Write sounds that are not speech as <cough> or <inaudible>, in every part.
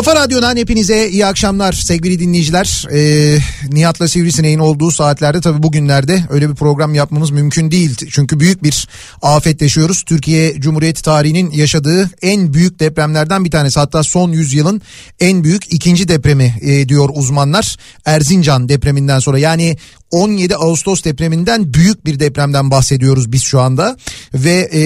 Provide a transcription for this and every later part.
Kafa Radyo'dan hepinize iyi akşamlar sevgili dinleyiciler. Ee, Nihat'la Sivrisineğin olduğu saatlerde tabii bugünlerde öyle bir program yapmamız mümkün değil. Çünkü büyük bir afet yaşıyoruz. Türkiye Cumhuriyeti tarihinin yaşadığı en büyük depremlerden bir tanesi. Hatta son yüzyılın en büyük ikinci depremi e, diyor uzmanlar. Erzincan depreminden sonra yani 17 Ağustos depreminden büyük bir depremden bahsediyoruz biz şu anda ve e,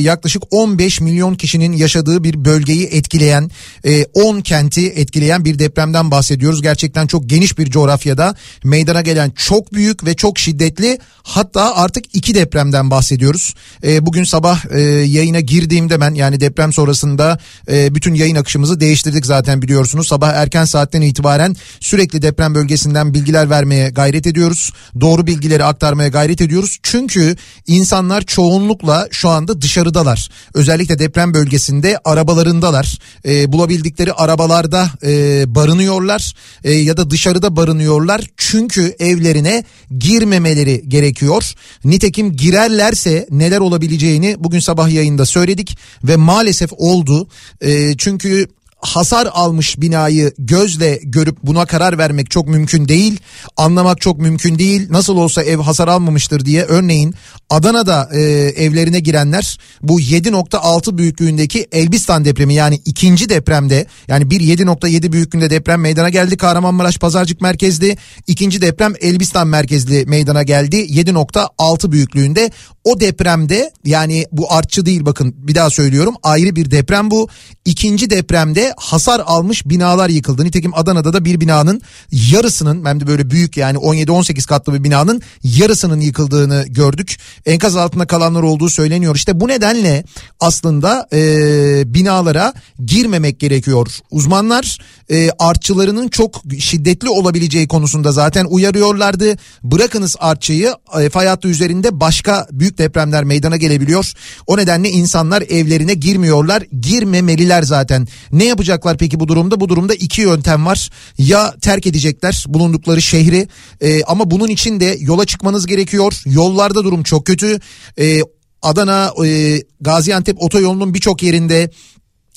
yaklaşık 15 milyon kişinin yaşadığı bir bölgeyi etkileyen e, 10 kenti etkileyen bir depremden bahsediyoruz. Gerçekten çok geniş bir coğrafyada meydana gelen çok büyük ve çok şiddetli hatta artık iki depremden bahsediyoruz. E, bugün sabah e, yayına girdiğimde ben yani deprem sonrasında e, bütün yayın akışımızı değiştirdik zaten biliyorsunuz. Sabah erken saatten itibaren sürekli deprem bölgesinden bilgiler vermeye gayret ediyoruz. Doğru bilgileri aktarmaya gayret ediyoruz. Çünkü insanlar çoğunlukla şu anda dışarıdalar. Özellikle deprem bölgesinde arabalarındalar. E, bulabildikleri arabalarda e, barınıyorlar e, ya da dışarıda barınıyorlar. Çünkü evlerine girmemeleri gerekiyor. Nitekim girerlerse neler olabileceğini bugün sabah yayında söyledik ve maalesef oldu. E, çünkü hasar almış binayı gözle görüp buna karar vermek çok mümkün değil. Anlamak çok mümkün değil. Nasıl olsa ev hasar almamıştır diye örneğin Adana'da e, evlerine girenler bu 7.6 büyüklüğündeki Elbistan depremi yani ikinci depremde yani bir 7.7 büyüklüğünde deprem meydana geldi. Kahramanmaraş Pazarcık merkezli. ikinci deprem Elbistan merkezli meydana geldi. 7.6 büyüklüğünde o depremde yani bu artçı değil bakın bir daha söylüyorum ayrı bir deprem bu. İkinci depremde hasar almış binalar yıkıldı. Nitekim Adana'da da bir binanın yarısının hem de böyle büyük yani 17-18 katlı bir binanın yarısının yıkıldığını gördük. Enkaz altında kalanlar olduğu söyleniyor. İşte bu nedenle aslında e, binalara girmemek gerekiyor. Uzmanlar e, artçılarının çok şiddetli olabileceği konusunda zaten uyarıyorlardı. Bırakınız artçıyı e, fay hattı üzerinde başka büyük depremler meydana gelebiliyor. O nedenle insanlar evlerine girmiyorlar. Girmemeliler zaten. Ne yapacaklar peki bu durumda? Bu durumda iki yöntem var. Ya terk edecekler bulundukları şehri e, ama bunun için de yola çıkmanız gerekiyor. Yollarda durum çok kötü. E, Adana e, Gaziantep otoyolunun birçok yerinde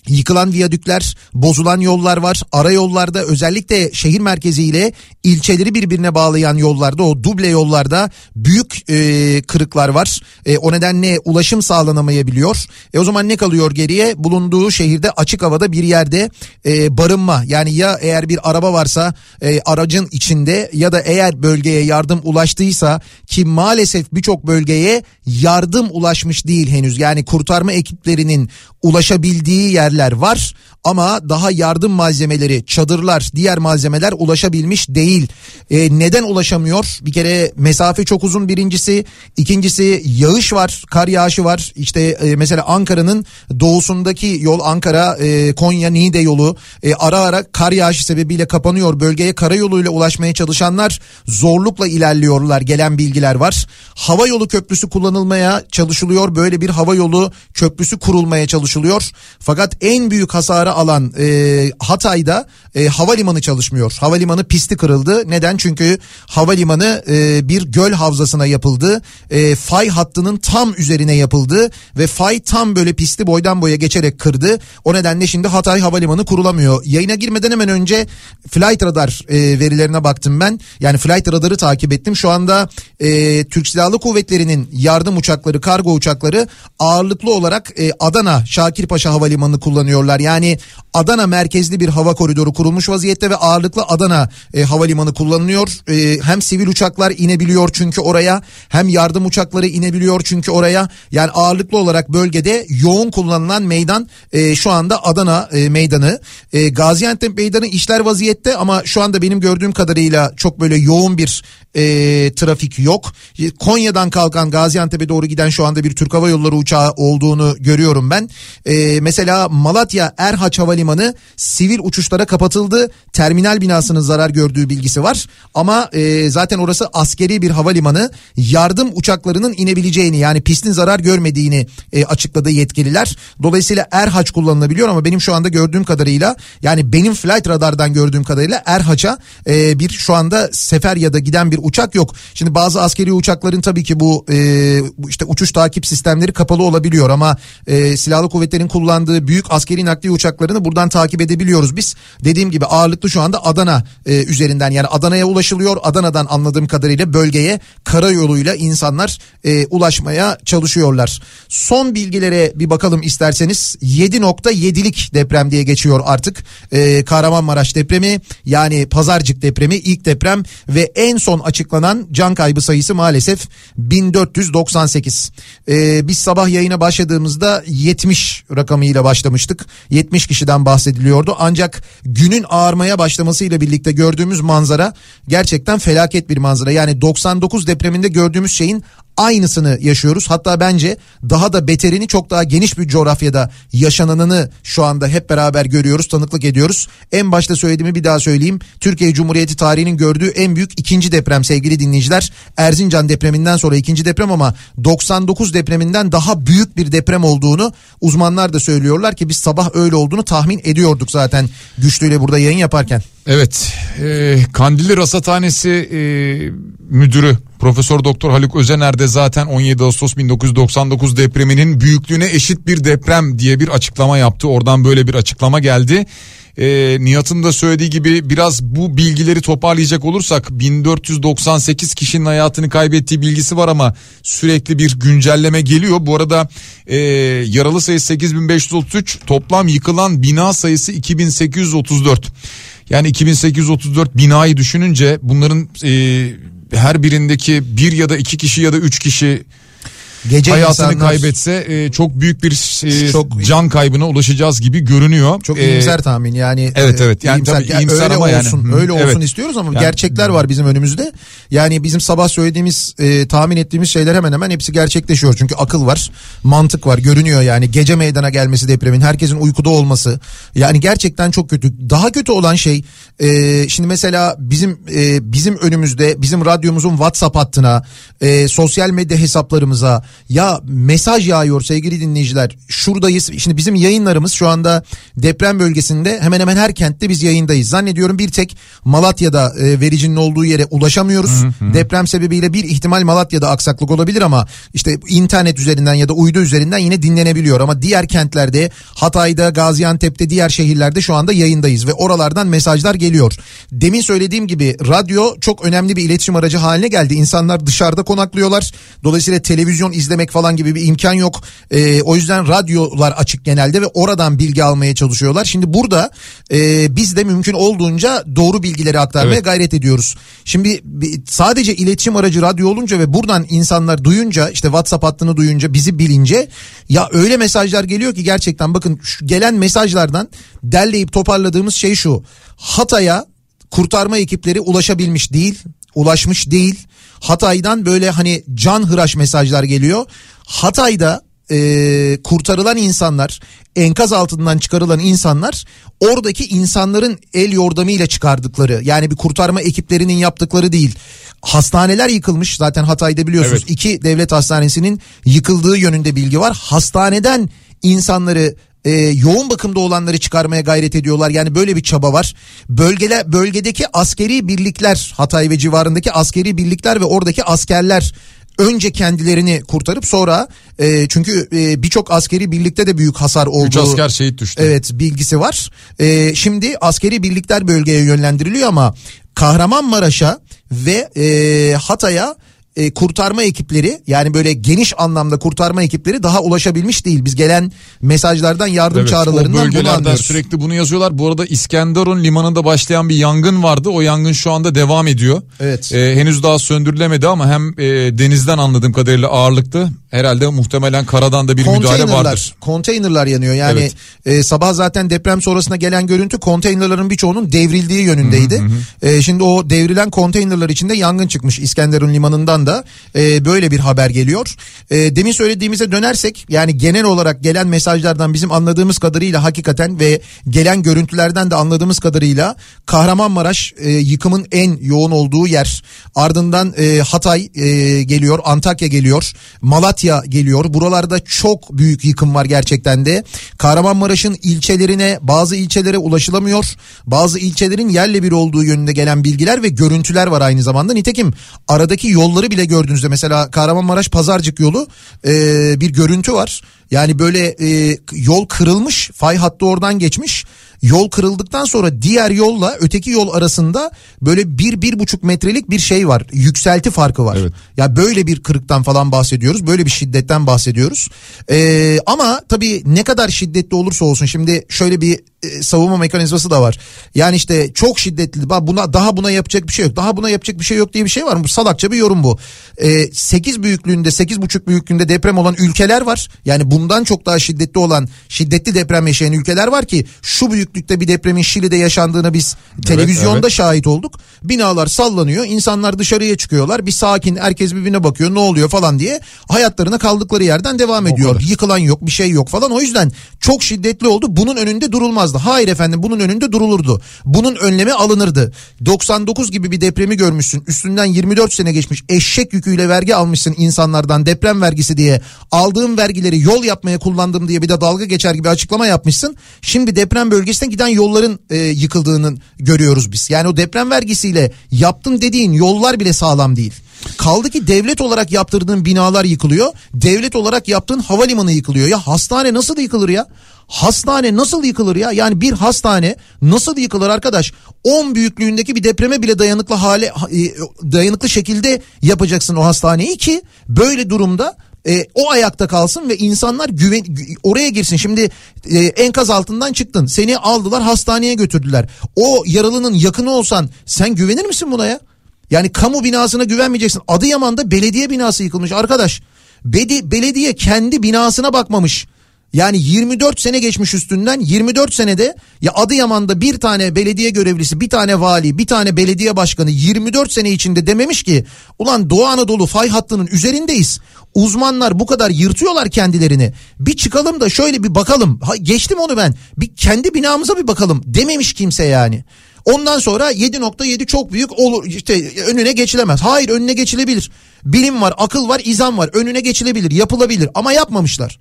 Yıkılan viyadükler, bozulan yollar var. Ara yollarda özellikle şehir merkeziyle ilçeleri birbirine bağlayan yollarda o duble yollarda büyük e, kırıklar var. E, o nedenle ulaşım sağlanamayabiliyor. E, o zaman ne kalıyor geriye? Bulunduğu şehirde açık havada bir yerde e, barınma. Yani ya eğer bir araba varsa e, aracın içinde ya da eğer bölgeye yardım ulaştıysa ki maalesef birçok bölgeye yardım ulaşmış değil henüz. Yani kurtarma ekiplerinin ulaşabildiği yerler var ama daha yardım malzemeleri, çadırlar, diğer malzemeler ulaşabilmiş değil. E, neden ulaşamıyor? Bir kere mesafe çok uzun birincisi, ikincisi yağış var, kar yağışı var. İşte e, mesela Ankara'nın doğusundaki yol Ankara e, Konya Niğde yolu e, ara ara kar yağışı sebebiyle kapanıyor. Bölgeye karayoluyla ulaşmaya çalışanlar zorlukla ilerliyorlar. Gelen bilgiler var. Hava yolu köprüsü kullanılmaya çalışılıyor. Böyle bir hava yolu köprüsü kurulmaya çalışılıyor. Fakat en büyük hasarı alan e, Hatay'da e, havalimanı çalışmıyor. Havalimanı pisti kırıldı. Neden? Çünkü havalimanı e, bir göl havzasına yapıldı. E, fay hattının tam üzerine yapıldı ve fay tam böyle pisti boydan boya geçerek kırdı. O nedenle şimdi Hatay Havalimanı kurulamıyor. Yayına girmeden hemen önce Flight Radar e, verilerine baktım ben. Yani Flight Radar'ı takip ettim. Şu anda e, Türk Silahlı Kuvvetleri'nin yardım uçakları, kargo uçakları ağırlıklı olarak e, Adana Şakirpaşa Havalimanı kullanıyorlar. Yani Adana merkezli bir hava koridoru kurulmuş vaziyette ve ağırlıklı Adana e, havalimanı kullanılıyor. E, hem sivil uçaklar inebiliyor çünkü oraya hem yardım uçakları inebiliyor çünkü oraya. Yani ağırlıklı olarak bölgede yoğun kullanılan meydan e, şu anda Adana e, meydanı. E, Gaziantep meydanı işler vaziyette ama şu anda benim gördüğüm kadarıyla çok böyle yoğun bir e, trafik yok. Konya'dan kalkan Gaziantep'e doğru giden şu anda bir Türk Hava Yolları uçağı olduğunu görüyorum ben. E, mesela Malatya Erhaç Havalimanı sivil uçuşlara kapatıldı. Terminal binasının zarar gördüğü bilgisi var. Ama e, zaten orası askeri bir havalimanı. Yardım uçaklarının inebileceğini yani pistin zarar görmediğini e, açıkladı yetkililer. Dolayısıyla Erhaç kullanılabiliyor ama benim şu anda gördüğüm kadarıyla yani benim flight radardan gördüğüm kadarıyla Erhaç'a e, bir şu anda sefer ya da giden bir uçak yok. Şimdi bazı askeri uçakların tabii ki bu e, işte uçuş takip sistemleri kapalı olabiliyor ama e, silahlı kuvvetlerin kullandığı büyük askeri nakliye uçaklarını buradan takip edebiliyoruz biz. Dediğim gibi ağırlıklı şu anda Adana e, üzerinden yani Adana'ya ulaşılıyor. Adana'dan anladığım kadarıyla bölgeye karayoluyla insanlar e, ulaşmaya çalışıyorlar. Son bilgilere bir bakalım isterseniz 7.7'lik deprem diye geçiyor artık. E, Kahramanmaraş depremi yani Pazarcık depremi ilk deprem ve en son açıklanan can kaybı sayısı maalesef 1498. E, biz sabah yayına başladığımızda 70 rakamıyla başlamıştık. 70 kişiden bahsediliyordu ancak günün ağarmaya başlamasıyla birlikte gördüğümüz manzara gerçekten felaket bir manzara. Yani 99 depreminde gördüğümüz şeyin aynısını yaşıyoruz. Hatta bence daha da beterini çok daha geniş bir coğrafyada yaşananını şu anda hep beraber görüyoruz, tanıklık ediyoruz. En başta söylediğimi bir daha söyleyeyim. Türkiye Cumhuriyeti tarihinin gördüğü en büyük ikinci deprem sevgili dinleyiciler. Erzincan depreminden sonra ikinci deprem ama 99 depreminden daha büyük bir deprem olduğunu uzmanlar da söylüyorlar ki biz sabah öyle olduğunu tahmin ediyorduk zaten güçlüyle burada yayın yaparken. Evet, e, Kandilli Rasathanesi e, müdürü Profesör Doktor Haluk Özener de zaten 17 Ağustos 1999 depreminin büyüklüğüne eşit bir deprem diye bir açıklama yaptı. Oradan böyle bir açıklama geldi. E, Nihat'ın da söylediği gibi biraz bu bilgileri toparlayacak olursak 1498 kişinin hayatını kaybettiği bilgisi var ama sürekli bir güncelleme geliyor. Bu arada e, yaralı sayısı 8533 toplam yıkılan bina sayısı 2834. Yani 2834 binayı düşününce bunların e, her birindeki bir ya da iki kişi ya da üç kişi Gece hayatını insanlar, kaybetse e, çok büyük bir e, çok can kaybına ulaşacağız gibi görünüyor. Çok ee, iyimser tahmin yani. Evet evet. Yani iyimser, tabii iyimser öyle ama olsun, yani. Öyle olsun evet. istiyoruz ama yani, gerçekler var bizim önümüzde. Yani bizim sabah söylediğimiz e, tahmin ettiğimiz şeyler hemen hemen hepsi gerçekleşiyor. Çünkü akıl var, mantık var, görünüyor yani. Gece meydana gelmesi depremin, herkesin uykuda olması. Yani gerçekten çok kötü. Daha kötü olan şey e, şimdi mesela bizim e, bizim önümüzde bizim radyomuzun WhatsApp hattına, e, sosyal medya hesaplarımıza ya mesaj yağıyor sevgili dinleyiciler. Şuradayız. Şimdi bizim yayınlarımız şu anda deprem bölgesinde hemen hemen her kentte biz yayındayız. Zannediyorum bir tek Malatya'da e, vericinin olduğu yere ulaşamıyoruz. Hı hı. Deprem sebebiyle bir ihtimal Malatya'da aksaklık olabilir ama işte internet üzerinden ya da uydu üzerinden yine dinlenebiliyor. Ama diğer kentlerde Hatay'da, Gaziantep'te, diğer şehirlerde şu anda yayındayız ve oralardan mesajlar geliyor. Demin söylediğim gibi radyo çok önemli bir iletişim aracı haline geldi. İnsanlar dışarıda konaklıyorlar. Dolayısıyla televizyon izlemek falan gibi bir imkan yok. E, o yüzden radyolar açık genelde ve oradan bilgi almaya çalışıyorlar. Şimdi burada e, biz de mümkün olduğunca doğru bilgileri aktarmaya evet. gayret ediyoruz. Şimdi sadece iletişim aracı radyo olunca ve buradan insanlar duyunca işte WhatsApp hattını duyunca bizi bilince ya öyle mesajlar geliyor ki gerçekten bakın gelen mesajlardan derleyip toparladığımız şey şu. Hatay'a kurtarma ekipleri ulaşabilmiş değil, ulaşmış değil. Hatay'dan böyle hani can hıraş mesajlar geliyor. Hatay'da e, kurtarılan insanlar enkaz altından çıkarılan insanlar oradaki insanların el yordamıyla çıkardıkları yani bir kurtarma ekiplerinin yaptıkları değil. Hastaneler yıkılmış zaten Hatay'da biliyorsunuz evet. iki devlet hastanesinin yıkıldığı yönünde bilgi var. Hastaneden insanları e, yoğun bakımda olanları çıkarmaya gayret ediyorlar. Yani böyle bir çaba var. Bölgele, bölgedeki askeri birlikler Hatay ve civarındaki askeri birlikler ve oradaki askerler önce kendilerini kurtarıp sonra e, çünkü e, birçok askeri birlikte de büyük hasar oldu. Üç asker şehit düştü. Evet bilgisi var. E, şimdi askeri birlikler bölgeye yönlendiriliyor ama Kahramanmaraş'a ve e, Hatay'a e, kurtarma ekipleri yani böyle geniş anlamda kurtarma ekipleri daha ulaşabilmiş değil. Biz gelen mesajlardan yardım evet, çağrılarından bunu anlıyoruz. sürekli bunu yazıyorlar. Bu arada İskenderun limanında başlayan bir yangın vardı. O yangın şu anda devam ediyor. Evet. E, henüz daha söndürülemedi ama hem e, denizden anladığım kadarıyla ağırlıklı herhalde muhtemelen karadan da bir müdahale vardır. Konteynerlar yanıyor. Yani evet. e, sabah zaten deprem sonrasında gelen görüntü konteynerların birçoğunun devrildiği yönündeydi. Hı hı hı. E, şimdi o devrilen konteynerlar içinde yangın çıkmış İskenderun limanından anda e, böyle bir haber geliyor. E, demin söylediğimize dönersek yani genel olarak gelen mesajlardan bizim anladığımız kadarıyla hakikaten ve gelen görüntülerden de anladığımız kadarıyla Kahramanmaraş e, yıkımın en yoğun olduğu yer. Ardından e, Hatay e, geliyor, Antakya geliyor, Malatya Malatya geliyor. Buralarda çok büyük yıkım var gerçekten de. Kahramanmaraş'ın ilçelerine bazı ilçelere ulaşılamıyor. Bazı ilçelerin yerle bir olduğu yönünde gelen bilgiler ve görüntüler var aynı zamanda. Nitekim aradaki yolları bile gördüğünüzde mesela Kahramanmaraş Pazarcık yolu e, bir görüntü var. Yani böyle e, yol kırılmış fay hattı oradan geçmiş yol kırıldıktan sonra diğer yolla öteki yol arasında böyle bir bir buçuk metrelik bir şey var yükselti farkı var. Evet. Ya böyle bir kırıktan falan bahsediyoruz böyle bir şiddetten bahsediyoruz. Ee, ama tabii ne kadar şiddetli olursa olsun şimdi şöyle bir savunma mekanizması da var. Yani işte çok şiddetli buna daha buna yapacak bir şey yok. Daha buna yapacak bir şey yok diye bir şey var mı? Bu salakça bir yorum bu. Ee, 8 büyüklüğünde 8,5 büyüklüğünde deprem olan ülkeler var. Yani bundan çok daha şiddetli olan şiddetli deprem yaşayan ülkeler var ki şu büyüklükte bir depremin Şili'de yaşandığını biz televizyonda evet, evet. şahit olduk. Binalar sallanıyor. insanlar dışarıya çıkıyorlar. Bir sakin herkes birbirine bakıyor ne oluyor falan diye hayatlarına kaldıkları yerden devam ediyor. Yıkılan yok bir şey yok falan. O yüzden çok şiddetli oldu. Bunun önünde durulmaz olmazdı. Hayır efendim bunun önünde durulurdu. Bunun önlemi alınırdı. 99 gibi bir depremi görmüşsün. Üstünden 24 sene geçmiş. Eşek yüküyle vergi almışsın insanlardan deprem vergisi diye. Aldığım vergileri yol yapmaya kullandım diye bir de dalga geçer gibi açıklama yapmışsın. Şimdi deprem bölgesine giden yolların e, yıkıldığını görüyoruz biz. Yani o deprem vergisiyle yaptım dediğin yollar bile sağlam değil. Kaldı ki devlet olarak yaptırdığın binalar yıkılıyor. Devlet olarak yaptığın havalimanı yıkılıyor. Ya hastane nasıl yıkılır ya? Hastane nasıl yıkılır ya? Yani bir hastane nasıl yıkılır arkadaş? 10 büyüklüğündeki bir depreme bile dayanıklı hale e, dayanıklı şekilde yapacaksın o hastaneyi ki böyle durumda e, o ayakta kalsın ve insanlar güven oraya girsin. Şimdi e, enkaz altından çıktın. Seni aldılar hastaneye götürdüler. O yaralının yakını olsan sen güvenir misin buna ya? Yani kamu binasına güvenmeyeceksin. Adıyaman'da belediye binası yıkılmış arkadaş. Bedi, belediye kendi binasına bakmamış. Yani 24 sene geçmiş üstünden 24 senede ya Adıyaman'da bir tane belediye görevlisi, bir tane vali, bir tane belediye başkanı 24 sene içinde dememiş ki ulan Doğu Anadolu fay hattının üzerindeyiz. Uzmanlar bu kadar yırtıyorlar kendilerini. Bir çıkalım da şöyle bir bakalım. Ha, geçtim onu ben. Bir kendi binamıza bir bakalım dememiş kimse yani. Ondan sonra 7.7 çok büyük olur işte önüne geçilemez. Hayır önüne geçilebilir. Bilim var, akıl var, izan var. Önüne geçilebilir, yapılabilir ama yapmamışlar.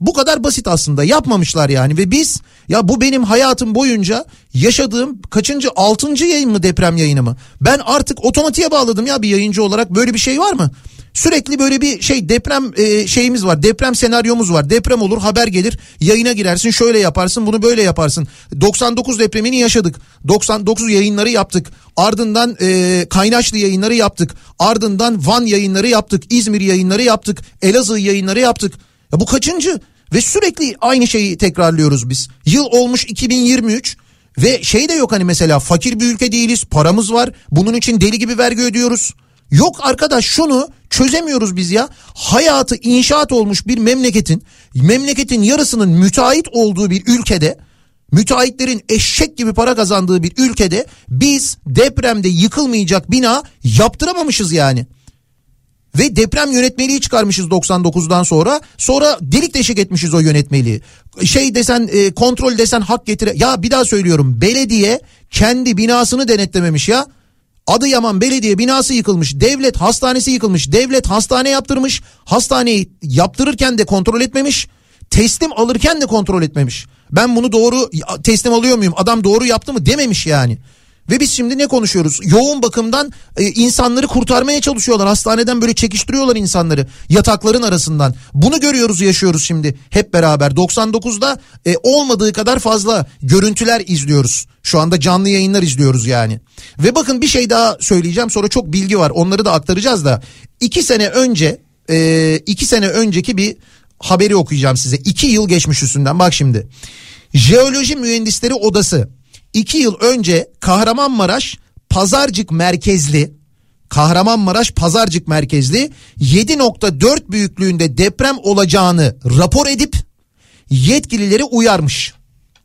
Bu kadar basit aslında yapmamışlar yani ve biz ya bu benim hayatım boyunca yaşadığım kaçıncı altıncı yayın mı deprem yayını mı? Ben artık otomatiğe bağladım ya bir yayıncı olarak böyle bir şey var mı? Sürekli böyle bir şey deprem e, şeyimiz var. Deprem senaryomuz var. Deprem olur haber gelir. Yayına girersin şöyle yaparsın bunu böyle yaparsın. 99 depremini yaşadık. 99 yayınları yaptık. Ardından e, Kaynaşlı yayınları yaptık. Ardından Van yayınları yaptık. İzmir yayınları yaptık. Elazığ yayınları yaptık. Ya bu kaçıncı? Ve sürekli aynı şeyi tekrarlıyoruz biz. Yıl olmuş 2023 ve şey de yok hani mesela fakir bir ülke değiliz paramız var bunun için deli gibi vergi ödüyoruz. Yok arkadaş şunu çözemiyoruz biz ya. Hayatı inşaat olmuş bir memleketin, memleketin yarısının müteahhit olduğu bir ülkede, müteahhitlerin eşek gibi para kazandığı bir ülkede biz depremde yıkılmayacak bina yaptıramamışız yani. Ve deprem yönetmeliği çıkarmışız 99'dan sonra. Sonra delik deşik etmişiz o yönetmeliği. Şey desen e, kontrol desen hak getire. Ya bir daha söylüyorum belediye kendi binasını denetlememiş ya. Adıyaman Belediye binası yıkılmış. Devlet hastanesi yıkılmış. Devlet hastane yaptırmış. Hastaneyi yaptırırken de kontrol etmemiş. Teslim alırken de kontrol etmemiş. Ben bunu doğru teslim alıyor muyum? Adam doğru yaptı mı dememiş yani. Ve biz şimdi ne konuşuyoruz? Yoğun bakımdan e, insanları kurtarmaya çalışıyorlar. Hastaneden böyle çekiştiriyorlar insanları yatakların arasından. Bunu görüyoruz, yaşıyoruz şimdi hep beraber. 99'da e, olmadığı kadar fazla görüntüler izliyoruz. Şu anda canlı yayınlar izliyoruz yani. Ve bakın bir şey daha söyleyeceğim sonra çok bilgi var. Onları da aktaracağız da. iki sene önce, e, iki sene önceki bir haberi okuyacağım size. İki yıl geçmiş üstünden bak şimdi. Jeoloji Mühendisleri Odası 2 yıl önce Kahramanmaraş Pazarcık merkezli Kahramanmaraş Pazarcık merkezli 7.4 büyüklüğünde deprem olacağını rapor edip yetkilileri uyarmış.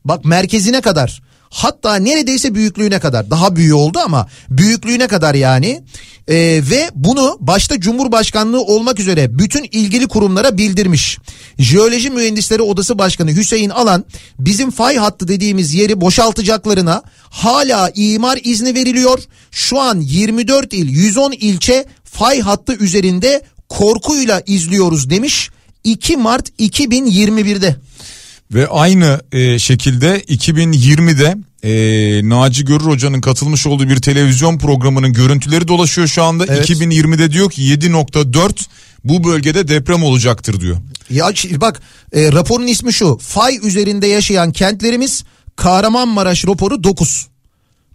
Bak merkezine kadar hatta neredeyse büyüklüğüne kadar daha büyüğü oldu ama büyüklüğüne kadar yani ee, ve bunu başta Cumhurbaşkanlığı olmak üzere bütün ilgili kurumlara bildirmiş. Jeoloji Mühendisleri Odası Başkanı Hüseyin Alan bizim fay hattı dediğimiz yeri boşaltacaklarına hala imar izni veriliyor. Şu an 24 il 110 ilçe fay hattı üzerinde korkuyla izliyoruz demiş 2 Mart 2021'de. Ve aynı e, şekilde 2020'de e, Naci Görür Hoca'nın katılmış olduğu bir televizyon programının görüntüleri dolaşıyor şu anda. Evet. 2020'de diyor ki 7.4 bu bölgede deprem olacaktır diyor. Ya bak e, raporun ismi şu. Fay üzerinde yaşayan kentlerimiz Kahramanmaraş raporu 9.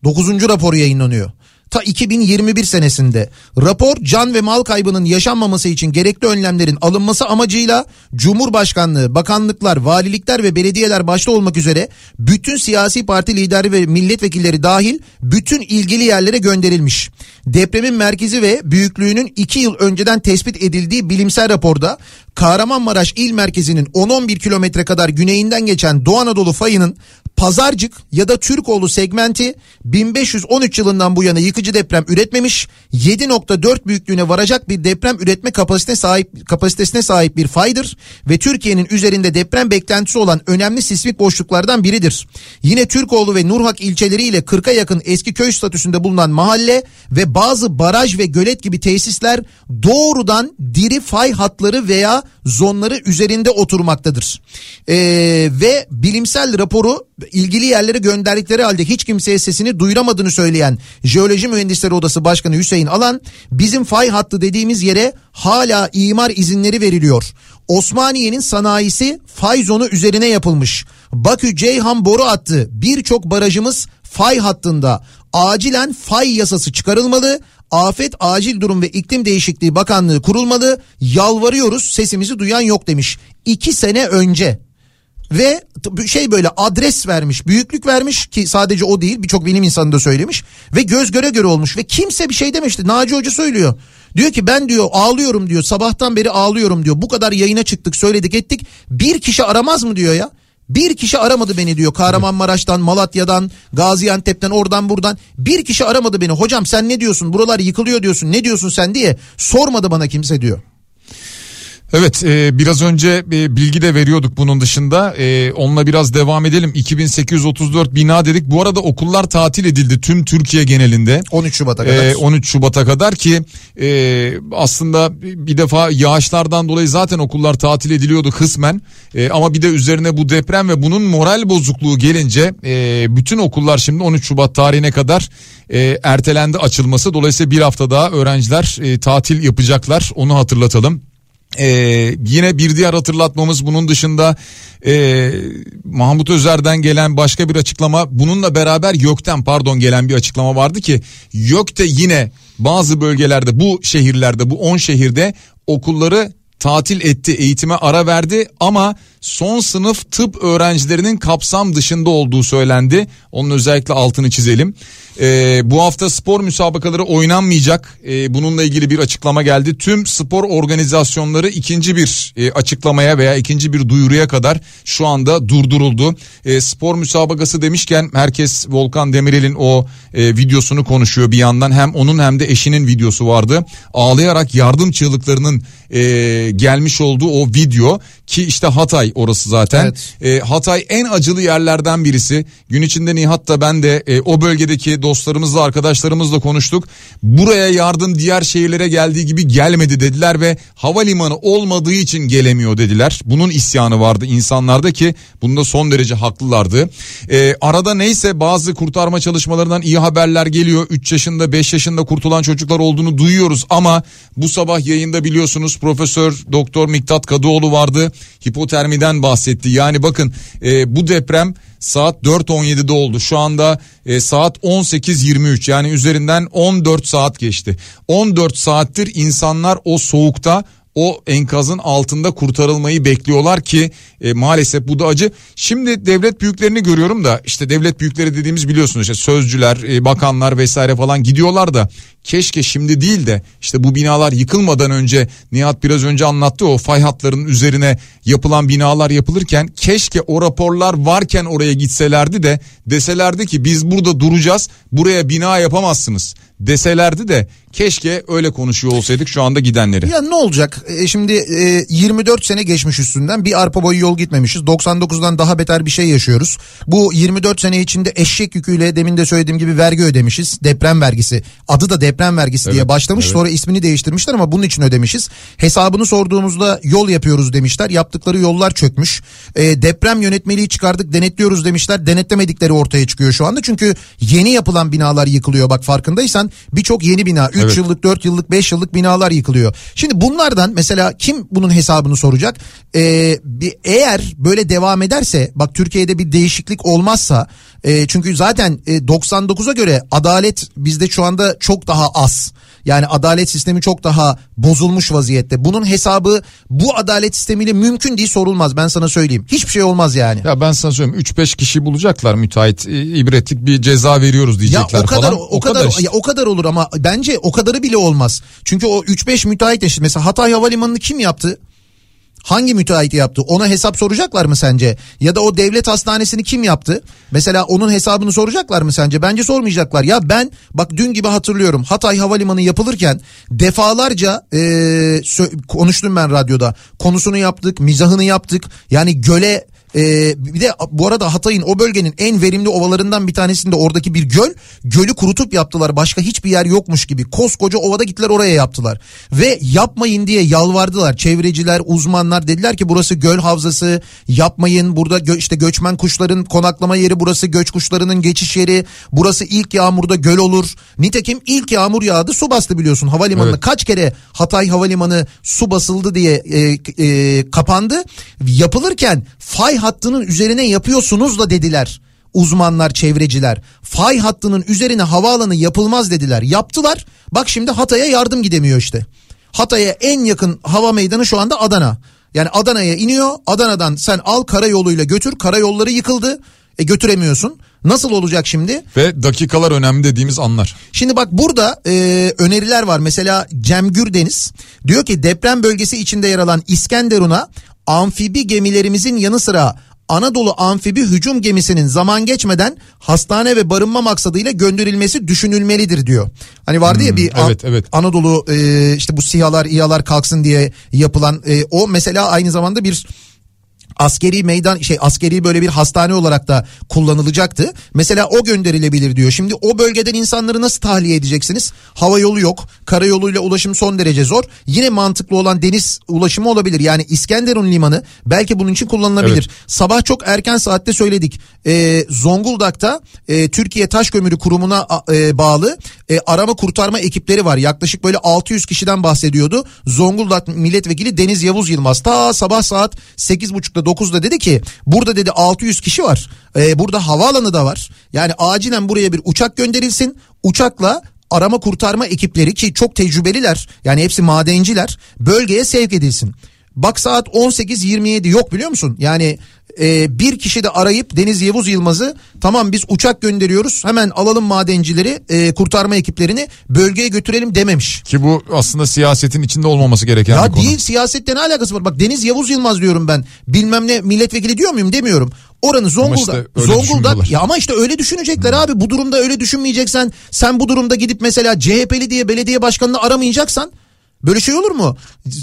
9. raporu yayınlanıyor. Ta 2021 senesinde rapor can ve mal kaybının yaşanmaması için gerekli önlemlerin alınması amacıyla Cumhurbaşkanlığı, bakanlıklar, valilikler ve belediyeler başta olmak üzere bütün siyasi parti lideri ve milletvekilleri dahil bütün ilgili yerlere gönderilmiş. Depremin merkezi ve büyüklüğünün 2 yıl önceden tespit edildiği bilimsel raporda Kahramanmaraş il merkezinin 10-11 kilometre kadar güneyinden geçen Doğu Anadolu fayının Pazarcık ya da Türkoğlu segmenti 1513 yılından bu yana yıkıcı deprem üretmemiş 7.4 büyüklüğüne varacak bir deprem üretme kapasite sahip kapasitesine sahip bir faydır ve Türkiye'nin üzerinde deprem beklentisi olan önemli sismik boşluklardan biridir. Yine Türkoğlu ve Nurhak ilçeleriyle 40'a yakın eski köy statüsünde bulunan mahalle ve bazı baraj ve gölet gibi tesisler doğrudan diri fay hatları veya zonları üzerinde oturmaktadır. Ee, ve bilimsel raporu ilgili yerlere gönderdikleri halde hiç kimseye sesini duyuramadığını söyleyen Jeoloji Mühendisleri Odası Başkanı Hüseyin Alan bizim fay hattı dediğimiz yere hala imar izinleri veriliyor. Osmaniye'nin sanayisi fay zonu üzerine yapılmış. Bakü Ceyhan boru hattı birçok barajımız fay hattında. Acilen fay yasası çıkarılmalı. Afet Acil Durum ve İklim Değişikliği Bakanlığı kurulmalı. Yalvarıyoruz sesimizi duyan yok demiş. İki sene önce ve şey böyle adres vermiş, büyüklük vermiş ki sadece o değil birçok bilim insanı da söylemiş ve göz göre göre olmuş ve kimse bir şey demişti. Naci Hoca söylüyor. Diyor ki ben diyor ağlıyorum diyor sabahtan beri ağlıyorum diyor. Bu kadar yayına çıktık söyledik ettik bir kişi aramaz mı diyor ya. Bir kişi aramadı beni diyor Kahramanmaraş'tan, Malatya'dan, Gaziantep'ten, oradan buradan. Bir kişi aramadı beni. Hocam sen ne diyorsun? Buralar yıkılıyor diyorsun. Ne diyorsun sen diye sormadı bana kimse diyor. Evet e, biraz önce e, bilgi de veriyorduk bunun dışında. E, onunla biraz devam edelim. 2834 bina dedik. Bu arada okullar tatil edildi tüm Türkiye genelinde. 13 Şubat'a kadar. E, 13 Şubat'a kadar ki e, aslında bir defa yağışlardan dolayı zaten okullar tatil ediliyordu kısmen. E, ama bir de üzerine bu deprem ve bunun moral bozukluğu gelince e, bütün okullar şimdi 13 Şubat tarihine kadar e, ertelendi açılması. Dolayısıyla bir hafta daha öğrenciler e, tatil yapacaklar. Onu hatırlatalım. Ee, yine bir diğer hatırlatmamız bunun dışında e, Mahmut Özer'den gelen başka bir açıklama bununla beraber YÖK'ten pardon gelen bir açıklama vardı ki YÖK de yine bazı bölgelerde bu şehirlerde bu 10 şehirde okulları tatil etti eğitime ara verdi ama son sınıf tıp öğrencilerinin kapsam dışında olduğu söylendi. Onun özellikle altını çizelim. Ee, bu hafta spor müsabakaları oynanmayacak. Ee, bununla ilgili bir açıklama geldi. Tüm spor organizasyonları ikinci bir e, açıklamaya veya ikinci bir duyuruya kadar şu anda durduruldu. Ee, spor müsabakası demişken herkes Volkan Demirel'in o e, videosunu konuşuyor bir yandan. Hem onun hem de eşinin videosu vardı. Ağlayarak yardım çığlıklarının e, gelmiş olduğu o video ki işte Hatay orası zaten. Evet. E, Hatay en acılı yerlerden birisi. Gün içinde Nihat da ben de e, o bölgedeki dostlarımızla arkadaşlarımızla konuştuk. Buraya yardım diğer şehirlere geldiği gibi gelmedi dediler ve havalimanı olmadığı için gelemiyor dediler. Bunun isyanı vardı insanlarda ki bunda son derece haklılardı. E, arada neyse bazı kurtarma çalışmalarından iyi haberler geliyor. 3 yaşında 5 yaşında kurtulan çocuklar olduğunu duyuyoruz ama bu sabah yayında biliyorsunuz Profesör Doktor Miktat Kadıoğlu vardı. Hipotermiden bahsetti. Yani bakın e, bu deprem saat 4.17'de oldu. Şu anda e, saat 18.23 yani üzerinden 14 saat geçti. 14 saattir insanlar o soğukta o enkazın altında kurtarılmayı bekliyorlar ki e, maalesef bu da acı. Şimdi devlet büyüklerini görüyorum da işte devlet büyükleri dediğimiz biliyorsunuz işte sözcüler, e, bakanlar vesaire falan gidiyorlar da keşke şimdi değil de işte bu binalar yıkılmadan önce Nihat biraz önce anlattı o fay hatlarının üzerine yapılan binalar yapılırken keşke o raporlar varken oraya gitselerdi de deselerdi ki biz burada duracağız buraya bina yapamazsınız. Deselerdi de keşke öyle konuşuyor olsaydık şu anda gidenleri. Ya ne olacak? E, şimdi e, 24 sene geçmiş üstünden bir arpa boyu yol gitmemişiz. 99'dan daha beter bir şey yaşıyoruz. Bu 24 sene içinde eşek yüküyle demin de söylediğim gibi vergi ödemişiz. Deprem vergisi. Adı da deprem vergisi Evet, diye başlamış. evet. Sonra ismini değiştirmişler ama bunun için ödemişiz. Hesabını sorduğumuzda yol yapıyoruz demişler. Yaptıkları yollar çökmüş. E, deprem yönetmeliği çıkardık denetliyoruz demişler. Denetlemedikleri ortaya çıkıyor şu anda. Çünkü yeni yapılan binalar yıkılıyor. Bak farkındaysan birçok yeni bina 3 Evet. yıllık 4 yıllık 5 yıllık binalar yıkılıyor. Şimdi bunlardan mesela kim bunun hesabını soracak? Ee, bir, eğer böyle devam ederse bak Türkiye'de bir değişiklik olmazsa e, çünkü zaten e, 99'a göre adalet bizde şu anda çok daha az. Yani adalet sistemi çok daha bozulmuş vaziyette. Bunun hesabı bu adalet sistemiyle mümkün değil sorulmaz ben sana söyleyeyim. Hiçbir şey olmaz yani. Ya ben sana söyleyeyim 3-5 kişi bulacaklar müteahhit e, ibretlik bir ceza veriyoruz Ya diyecekler o kadar falan. o, kadar işte. ya o kadar olur ama bence o kadarı bile olmaz. Çünkü o 3-5 müteahhit eşit. Mesela Hatay Havalimanı'nı kim yaptı? Hangi müteahhit yaptı? Ona hesap soracaklar mı sence? Ya da o devlet hastanesini kim yaptı? Mesela onun hesabını soracaklar mı sence? Bence sormayacaklar. Ya ben bak dün gibi hatırlıyorum. Hatay Havalimanı yapılırken defalarca e, konuştum ben radyoda. Konusunu yaptık, mizahını yaptık. Yani göle ee, bir de bu arada Hatay'ın o bölgenin en verimli ovalarından bir tanesinde oradaki bir göl. Gölü kurutup yaptılar. Başka hiçbir yer yokmuş gibi. Koskoca ovada gittiler oraya yaptılar. Ve yapmayın diye yalvardılar. Çevreciler, uzmanlar dediler ki burası göl havzası. Yapmayın. Burada gö- işte göçmen kuşların konaklama yeri burası. Göç kuşlarının geçiş yeri. Burası ilk yağmurda göl olur. Nitekim ilk yağmur yağdı su bastı biliyorsun havalimanına. Evet. Kaç kere Hatay Havalimanı su basıldı diye e, e, kapandı. Yapılırken fay hattının üzerine yapıyorsunuz da dediler uzmanlar, çevreciler. Fay hattının üzerine havaalanı yapılmaz dediler. Yaptılar. Bak şimdi Hatay'a yardım gidemiyor işte. Hatay'a en yakın hava meydanı şu anda Adana. Yani Adana'ya iniyor. Adana'dan sen al karayoluyla götür. Karayolları yıkıldı. E götüremiyorsun. Nasıl olacak şimdi? Ve dakikalar önemli dediğimiz anlar. Şimdi bak burada e, öneriler var. Mesela Cem Gürdeniz diyor ki deprem bölgesi içinde yer alan İskenderun'a amfibi gemilerimizin yanı sıra Anadolu amfibi hücum gemisinin zaman geçmeden hastane ve barınma maksadıyla gönderilmesi düşünülmelidir diyor. Hani vardı ya bir An- evet, evet. Anadolu e, işte bu sihalar İHA'lar kalksın diye yapılan e, o mesela aynı zamanda bir askeri meydan şey askeri böyle bir hastane olarak da kullanılacaktı. Mesela o gönderilebilir diyor. Şimdi o bölgeden insanları nasıl tahliye edeceksiniz? Hava yolu yok. Karayoluyla ulaşım son derece zor. Yine mantıklı olan deniz ulaşımı olabilir. Yani İskenderun limanı belki bunun için kullanılabilir. Evet. Sabah çok erken saatte söyledik. Ee, Zonguldak'ta e, Türkiye Taş Kömürü Kurumu'na e, bağlı e, arama kurtarma ekipleri var. Yaklaşık böyle 600 kişiden bahsediyordu. Zonguldak milletvekili Deniz Yavuz Yılmaz ta sabah saat 8.30'da 9'da dedi ki burada dedi 600 kişi var. E, burada havaalanı da var. Yani acilen buraya bir uçak gönderilsin. Uçakla arama kurtarma ekipleri ki çok tecrübeliler yani hepsi madenciler bölgeye sevk edilsin. Bak saat 18.27 yok biliyor musun? Yani e, bir kişi de arayıp Deniz Yavuz Yılmaz'ı tamam biz uçak gönderiyoruz hemen alalım madencileri e, kurtarma ekiplerini bölgeye götürelim dememiş. Ki bu aslında siyasetin içinde olmaması gereken bir Ya konu. değil siyasette ne alakası var? Bak Deniz Yavuz Yılmaz diyorum ben. Bilmem ne milletvekili diyor muyum demiyorum. Oranı Zonguldak. işte öyle Zonguldak ya ama işte öyle düşünecekler abi. Bu durumda öyle düşünmeyeceksen sen bu durumda gidip mesela CHP'li diye belediye başkanını aramayacaksan Böyle şey olur mu?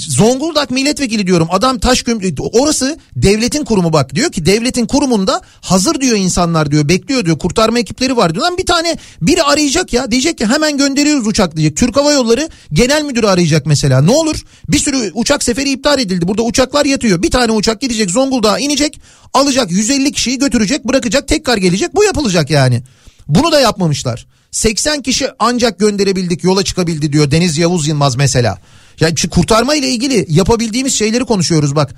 Zonguldak milletvekili diyorum. Adam taş orası devletin kurumu bak. Diyor ki devletin kurumunda hazır diyor insanlar diyor. Bekliyor diyor. Kurtarma ekipleri var diyor. Lan bir tane biri arayacak ya. Diyecek ki hemen gönderiyoruz uçak diyecek. Türk Hava Yolları genel müdürü arayacak mesela. Ne olur? Bir sürü uçak seferi iptal edildi. Burada uçaklar yatıyor. Bir tane uçak gidecek Zonguldak'a inecek. Alacak 150 kişiyi götürecek bırakacak tekrar gelecek. Bu yapılacak yani. Bunu da yapmamışlar. 80 kişi ancak gönderebildik yola çıkabildi diyor Deniz Yavuz Yılmaz mesela. Yani kurtarma ile ilgili yapabildiğimiz şeyleri konuşuyoruz bak.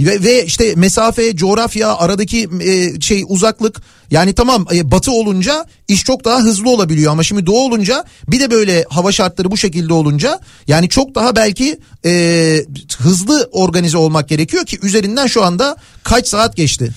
Ve, ve işte mesafe, coğrafya, aradaki e, şey uzaklık yani tamam e, batı olunca iş çok daha hızlı olabiliyor ama şimdi doğu olunca bir de böyle hava şartları bu şekilde olunca yani çok daha belki e, hızlı organize olmak gerekiyor ki üzerinden şu anda kaç saat geçti?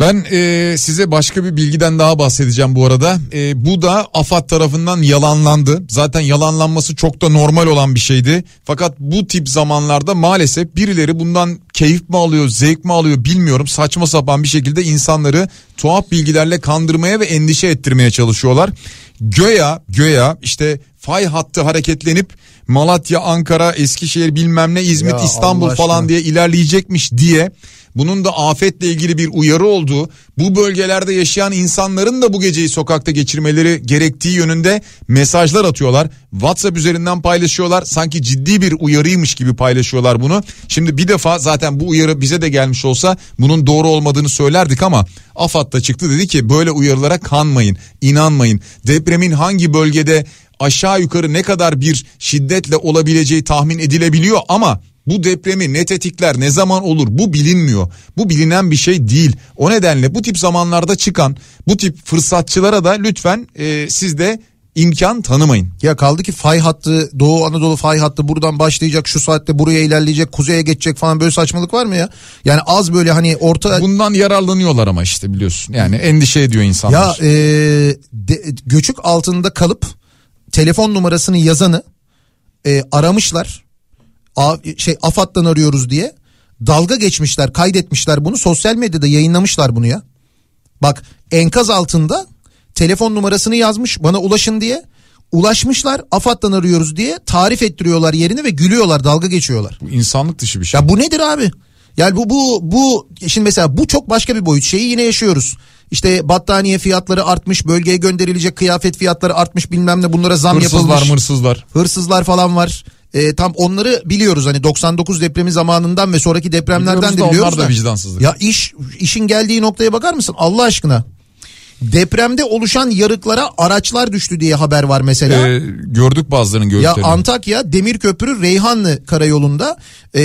Ben e, size başka bir bilgiden daha bahsedeceğim bu arada. E, bu da AFAD tarafından yalanlandı. Zaten yalanlanması çok da normal olan bir şeydi. Fakat bu tip zamanlarda maalesef birileri bundan keyif mi alıyor, zevk mi alıyor bilmiyorum. Saçma sapan bir şekilde insanları tuhaf bilgilerle kandırmaya ve endişe ettirmeye çalışıyorlar. göya göya işte fay hattı hareketlenip Malatya, Ankara, Eskişehir bilmem ne İzmit, Ya İstanbul falan diye ilerleyecekmiş diye bunun da afetle ilgili bir uyarı olduğu, bu bölgelerde yaşayan insanların da bu geceyi sokakta geçirmeleri gerektiği yönünde mesajlar atıyorlar. WhatsApp üzerinden paylaşıyorlar. Sanki ciddi bir uyarıymış gibi paylaşıyorlar bunu. Şimdi bir defa zaten bu uyarı bize de gelmiş olsa bunun doğru olmadığını söylerdik ama AFAD da çıktı dedi ki böyle uyarılara kanmayın, inanmayın. Depremin hangi bölgede aşağı yukarı ne kadar bir şiddetle olabileceği tahmin edilebiliyor ama bu depremi ne tetikler ne zaman olur bu bilinmiyor. Bu bilinen bir şey değil. O nedenle bu tip zamanlarda çıkan bu tip fırsatçılara da lütfen e, siz de imkan tanımayın. Ya kaldı ki fay hattı Doğu Anadolu fay hattı buradan başlayacak şu saatte buraya ilerleyecek kuzeye geçecek falan böyle saçmalık var mı ya? Yani az böyle hani orta Bundan yararlanıyorlar ama işte biliyorsun. Yani endişe ediyor insanlar. ya e, de- göçük altında kalıp telefon numarasını yazanı e, aramışlar. A, şey AFAD'dan arıyoruz diye dalga geçmişler kaydetmişler bunu sosyal medyada yayınlamışlar bunu ya. Bak enkaz altında telefon numarasını yazmış bana ulaşın diye. Ulaşmışlar AFAD'dan arıyoruz diye tarif ettiriyorlar yerini ve gülüyorlar dalga geçiyorlar. Bu insanlık dışı bir şey. Ya bu nedir abi? Yani bu bu bu şimdi mesela bu çok başka bir boyut. Şeyi yine yaşıyoruz. İşte battaniye fiyatları artmış, bölgeye gönderilecek kıyafet fiyatları artmış bilmem ne bunlara zam Hırsızlar yapılmış. mırsızlar. Hırsızlar falan var. E, tam onları biliyoruz hani 99 depremi zamanından ve sonraki depremlerden Biliyoruz de da biliyoruz onlar da vicdansızlık. Ya iş işin geldiği noktaya bakar mısın Allah aşkına? Depremde oluşan yarıklara araçlar düştü diye haber var mesela. Ee, gördük bazılarının Ya görüntülerini. Antakya Demirköprü Reyhanlı karayolunda e,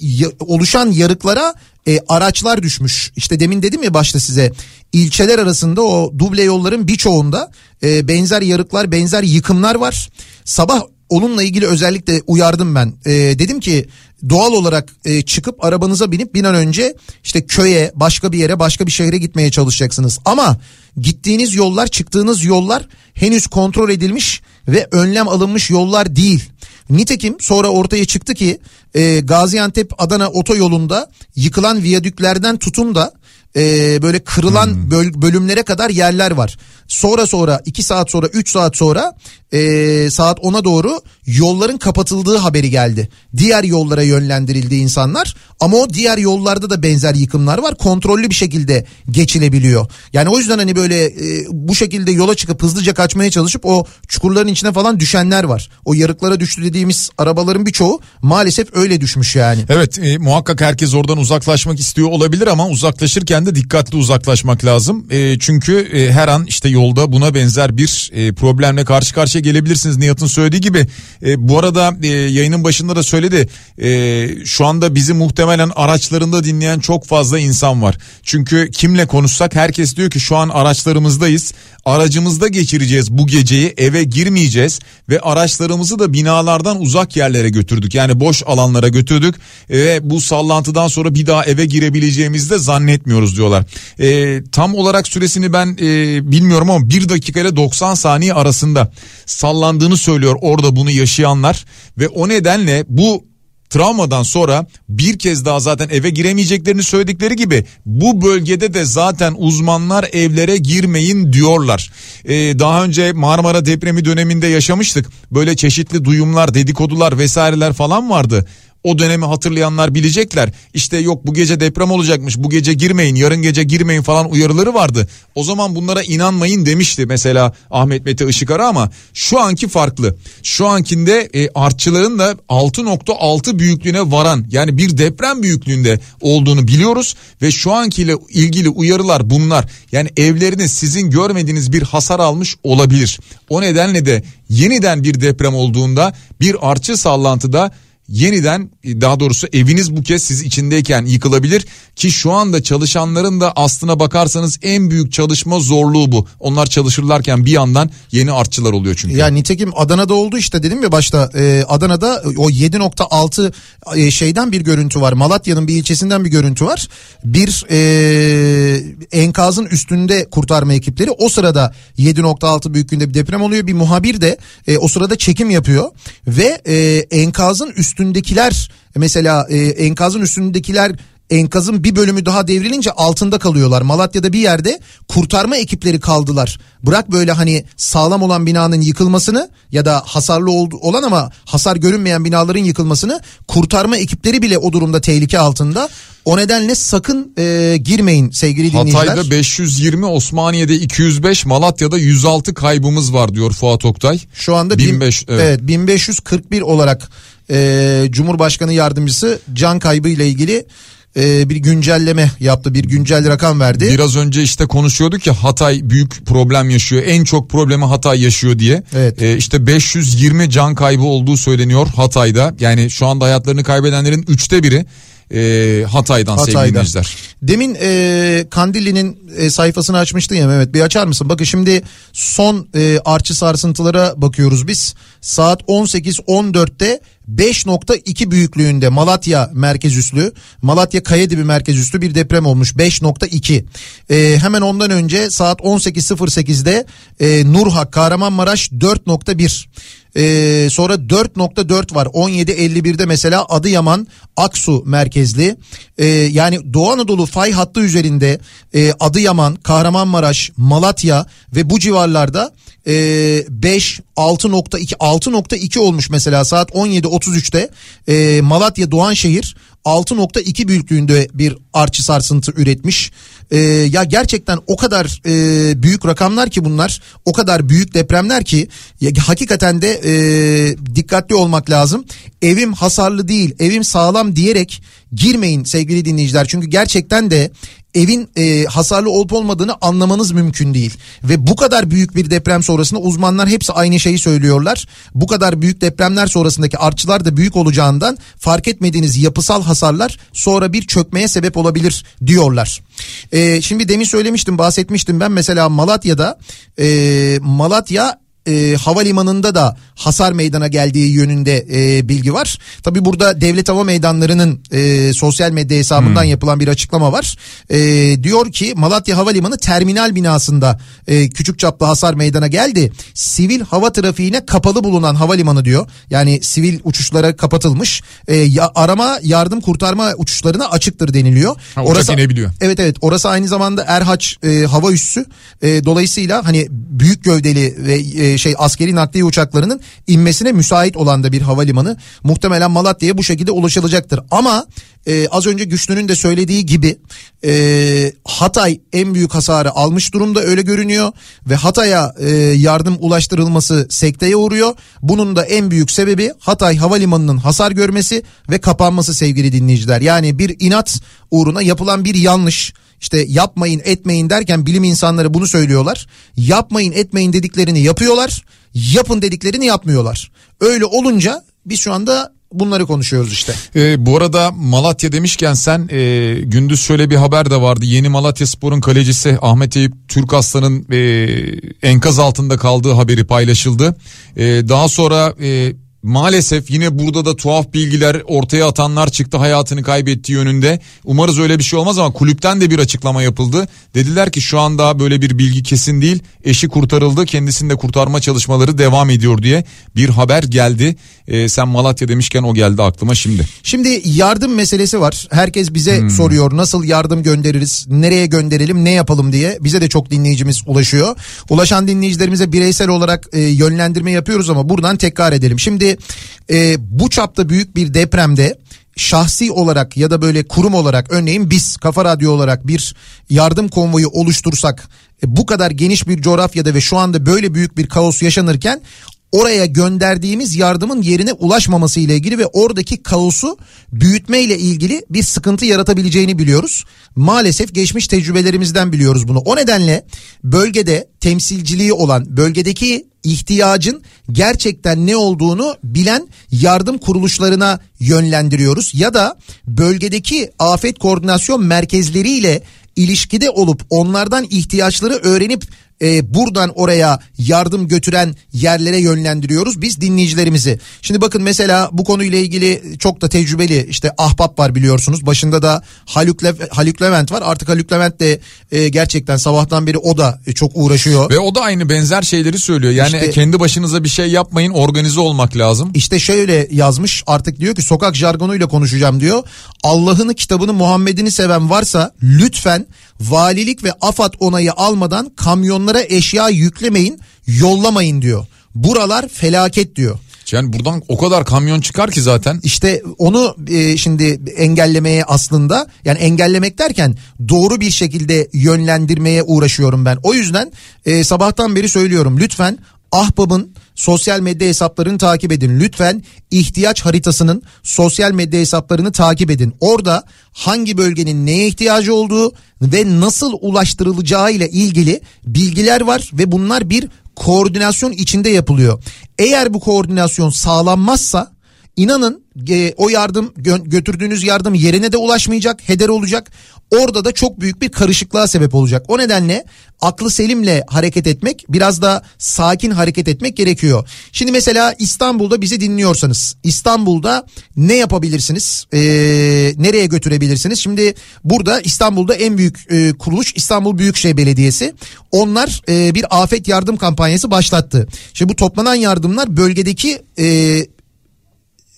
ya- oluşan yarıklara e, araçlar düşmüş. İşte demin dedim ya başta size ilçeler arasında o duble yolların birçoğunda e, benzer yarıklar benzer yıkımlar var. Sabah onunla ilgili özellikle uyardım ben. E, dedim ki doğal olarak e, çıkıp arabanıza binip bir an önce işte köye başka bir yere başka bir şehre gitmeye çalışacaksınız. Ama gittiğiniz yollar çıktığınız yollar henüz kontrol edilmiş ve önlem alınmış yollar değil. Nitekim sonra ortaya çıktı ki e, Gaziantep Adana otoyolunda yıkılan viyadüklerden tutun da e, böyle kırılan böl- bölümlere kadar yerler var. Sonra sonra 2 saat sonra 3 saat sonra e, saat 10'a doğru yolların kapatıldığı haberi geldi. Diğer yollara yönlendirildi insanlar ama o diğer yollarda da benzer yıkımlar var. Kontrollü bir şekilde geçilebiliyor. Yani o yüzden hani böyle e, bu şekilde yola çıkıp hızlıca kaçmaya çalışıp o çukurların içine falan düşenler var. O yarıklara düştü dediğimiz arabaların birçoğu maalesef öyle düşmüş yani. Evet e, muhakkak herkes oradan uzaklaşmak istiyor olabilir ama uzaklaşırken de dikkatli uzaklaşmak lazım. E, çünkü e, her an işte yolda buna benzer bir e, problemle karşı karşıya gelebilirsiniz. Nihat'ın söylediği gibi e, bu arada e, yayının başında da söyledi. E, şu anda bizi muhtemelen araçlarında dinleyen çok fazla insan var. Çünkü kimle konuşsak herkes diyor ki şu an araçlarımızdayız. Aracımızda geçireceğiz bu geceyi eve girmeyeceğiz ve araçlarımızı da binalardan uzak yerlere götürdük. Yani boş alanlara götürdük ve bu sallantıdan sonra bir daha eve girebileceğimizi de zannetmiyoruz diyorlar. E, tam olarak süresini ben e, bilmiyorum ama 1 dakika ile 90 saniye arasında sallandığını söylüyor orada bunu yaşayanlar ve o nedenle bu travmadan sonra bir kez daha zaten eve giremeyeceklerini söyledikleri gibi bu bölgede de zaten uzmanlar evlere girmeyin diyorlar. Ee, daha önce Marmara depremi döneminde yaşamıştık. Böyle çeşitli duyumlar, dedikodular vesaireler falan vardı. O dönemi hatırlayanlar bilecekler. İşte yok bu gece deprem olacakmış. Bu gece girmeyin, yarın gece girmeyin falan uyarıları vardı. O zaman bunlara inanmayın demişti mesela Ahmet Mete Işıkara ama şu anki farklı. Şu ankinde e, artçıların da 6.6 büyüklüğüne varan yani bir deprem büyüklüğünde olduğunu biliyoruz ve şu ankiyle ilgili uyarılar bunlar. Yani evleriniz sizin görmediğiniz bir hasar almış olabilir. O nedenle de yeniden bir deprem olduğunda bir artçı sallantıda yeniden daha doğrusu eviniz bu kez siz içindeyken yıkılabilir ki şu anda çalışanların da aslına bakarsanız en büyük çalışma zorluğu bu. Onlar çalışırlarken bir yandan yeni artçılar oluyor çünkü. Ya nitekim Adana'da oldu işte dedim ya başta e, Adana'da o 7.6 e, şeyden bir görüntü var. Malatya'nın bir ilçesinden bir görüntü var. Bir e, enkazın üstünde kurtarma ekipleri o sırada 7.6 büyüklüğünde bir deprem oluyor. Bir muhabir de e, o sırada çekim yapıyor ve e, enkazın üstündekiler mesela e, enkazın üstündekiler enkazın bir bölümü daha devrilince altında kalıyorlar. Malatya'da bir yerde kurtarma ekipleri kaldılar. Bırak böyle hani sağlam olan binanın yıkılmasını ya da hasarlı olan ama hasar görünmeyen binaların yıkılmasını kurtarma ekipleri bile o durumda tehlike altında. O nedenle sakın e, girmeyin sevgili dinleyiciler. Hatay'da 520, Osmaniye'de 205, Malatya'da 106 kaybımız var diyor Fuat Oktay. Şu anda 1500, evet. evet 1541 olarak e, Cumhurbaşkanı yardımcısı can kaybı ile ilgili e, bir güncelleme yaptı. Bir güncel rakam verdi. Biraz önce işte konuşuyorduk ya Hatay büyük problem yaşıyor. En çok problemi Hatay yaşıyor diye. Evet. E, işte 520 can kaybı olduğu söyleniyor Hatay'da. Yani şu anda hayatlarını kaybedenlerin üçte biri e, Hatay'dan, Hatay'dan sevgili dinleyiciler. Demin e, Kandilli'nin e, sayfasını açmıştın ya Mehmet bir açar mısın? Bakın şimdi son e, artçı sarsıntılara bakıyoruz biz. Saat 18.14'te 5.2 büyüklüğünde Malatya merkez üslü, Malatya Kayadibi merkez üslü bir deprem olmuş 5.2. Ee, hemen ondan önce saat 18.08'de e, Nurhak Kahramanmaraş 4.1. Ee, sonra 4.4 var 17.51'de mesela Adıyaman Aksu merkezli ee, yani Doğu Anadolu fay hattı üzerinde e, Adıyaman Kahramanmaraş Malatya ve bu civarlarda e, 5 6.2 6.2 olmuş mesela saat 17.33'te e, Malatya Doğanşehir 6.2 büyüklüğünde bir artçı sarsıntı üretmiş. Ee, ya gerçekten o kadar e, büyük rakamlar ki bunlar o kadar büyük depremler ki ya, hakikaten de e, dikkatli olmak lazım. Evim hasarlı değil evim sağlam diyerek girmeyin sevgili dinleyiciler. Çünkü gerçekten de evin e, hasarlı olup olmadığını anlamanız mümkün değil. Ve bu kadar büyük bir deprem sonrasında uzmanlar hepsi aynı şeyi söylüyorlar. Bu kadar büyük depremler sonrasındaki artçılar da büyük olacağından fark etmediğiniz yapısal hasarlar sonra bir çökmeye sebep olabilir diyorlar. E, şimdi demin söylemiştim bahsetmiştim ben mesela Malatya'da e, Malatya e, havalimanında da hasar meydana geldiği yönünde e, bilgi var. Tabi burada devlet hava meydanlarının e, sosyal medya hesabından hmm. yapılan bir açıklama var. E, diyor ki Malatya Havalimanı terminal binasında e, küçük çaplı hasar meydana geldi. Sivil hava trafiğine kapalı bulunan havalimanı diyor. Yani sivil uçuşlara kapatılmış. E, ya, arama yardım kurtarma uçuşlarına açıktır deniliyor. Ha, orası inebiliyor. Evet evet orası aynı zamanda Erhaç e, hava üssü. E, dolayısıyla hani büyük gövdeli ve e, şey askeri nakliye uçaklarının inmesine müsait olan da bir havalimanı. Muhtemelen Malatya'ya bu şekilde ulaşılacaktır. Ama e, az önce Güçlü'nün de söylediği gibi e, Hatay en büyük hasarı almış durumda öyle görünüyor ve Hatay'a e, yardım ulaştırılması sekteye uğruyor. Bunun da en büyük sebebi Hatay Havalimanı'nın hasar görmesi ve kapanması sevgili dinleyiciler. Yani bir inat uğruna yapılan bir yanlış işte yapmayın etmeyin derken bilim insanları bunu söylüyorlar. Yapmayın etmeyin dediklerini yapıyorlar. Yapın dediklerini yapmıyorlar. Öyle olunca biz şu anda bunları konuşuyoruz işte. Ee, bu arada Malatya demişken sen e, gündüz şöyle bir haber de vardı. Yeni Malatya Spor'un kalecisi Ahmet Eyüp Türk Aslan'ın e, enkaz altında kaldığı haberi paylaşıldı. E, daha sonra e, maalesef yine burada da tuhaf bilgiler ortaya atanlar çıktı hayatını kaybettiği yönünde. Umarız öyle bir şey olmaz ama kulüpten de bir açıklama yapıldı. Dediler ki şu anda böyle bir bilgi kesin değil. Eşi kurtarıldı kendisini de kurtarma çalışmaları devam ediyor diye bir haber geldi. Ee, sen Malatya demişken o geldi aklıma şimdi. Şimdi yardım meselesi var. Herkes bize hmm. soruyor nasıl yardım göndeririz, nereye gönderelim, ne yapalım diye. Bize de çok dinleyicimiz ulaşıyor. Ulaşan dinleyicilerimize bireysel olarak e, yönlendirme yapıyoruz ama buradan tekrar edelim. Şimdi e, bu çapta büyük bir depremde şahsi olarak ya da böyle kurum olarak örneğin biz Kafa Radyo olarak bir yardım konvoyu oluştursak e, bu kadar geniş bir coğrafyada ve şu anda böyle büyük bir kaos yaşanırken oraya gönderdiğimiz yardımın yerine ulaşmaması ile ilgili ve oradaki kaosu büyütme ile ilgili bir sıkıntı yaratabileceğini biliyoruz. Maalesef geçmiş tecrübelerimizden biliyoruz bunu. O nedenle bölgede temsilciliği olan bölgedeki ihtiyacın gerçekten ne olduğunu bilen yardım kuruluşlarına yönlendiriyoruz. Ya da bölgedeki afet koordinasyon merkezleriyle ilişkide olup onlardan ihtiyaçları öğrenip e, buradan oraya yardım götüren yerlere yönlendiriyoruz biz dinleyicilerimizi. Şimdi bakın mesela bu konuyla ilgili çok da tecrübeli işte ahbap var biliyorsunuz. Başında da Haluk, Le- Haluk Levent var. Artık Haluk Levent de e, gerçekten sabahtan beri o da çok uğraşıyor. Ve o da aynı benzer şeyleri söylüyor. Yani İşte- kendi başınıza bir şey yapmayın organize olmak lazım. İşte şöyle yazmış artık diyor ki sokak jargonuyla konuşacağım diyor. Allah'ını kitabını Muhammed'ini seven varsa lütfen valilik ve AFAD onayı almadan kamyonlara eşya yüklemeyin yollamayın diyor. Buralar felaket diyor. Yani buradan o kadar kamyon çıkar ki zaten. İşte onu e, şimdi engellemeye aslında yani engellemek derken doğru bir şekilde yönlendirmeye uğraşıyorum ben. O yüzden e, sabahtan beri söylüyorum lütfen Ahbab'ın sosyal medya hesaplarını takip edin. Lütfen ihtiyaç haritasının sosyal medya hesaplarını takip edin. Orada hangi bölgenin neye ihtiyacı olduğu ve nasıl ulaştırılacağı ile ilgili bilgiler var ve bunlar bir koordinasyon içinde yapılıyor. Eğer bu koordinasyon sağlanmazsa İnanın e, o yardım gö- götürdüğünüz yardım yerine de ulaşmayacak, heder olacak. Orada da çok büyük bir karışıklığa sebep olacak. O nedenle aklı selimle hareket etmek, biraz da sakin hareket etmek gerekiyor. Şimdi mesela İstanbul'da bizi dinliyorsanız, İstanbul'da ne yapabilirsiniz? Ee, nereye götürebilirsiniz? Şimdi burada İstanbul'da en büyük e, kuruluş İstanbul Büyükşehir Belediyesi. Onlar e, bir afet yardım kampanyası başlattı. Şimdi bu toplanan yardımlar bölgedeki e,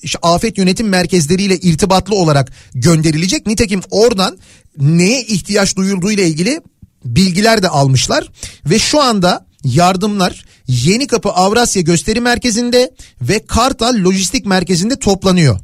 işte afet yönetim merkezleriyle irtibatlı olarak gönderilecek. Nitekim oradan neye ihtiyaç duyulduğu ile ilgili bilgiler de almışlar ve şu anda yardımlar Yeni Kapı Avrasya Gösteri Merkezi'nde ve Kartal Lojistik Merkezi'nde toplanıyor.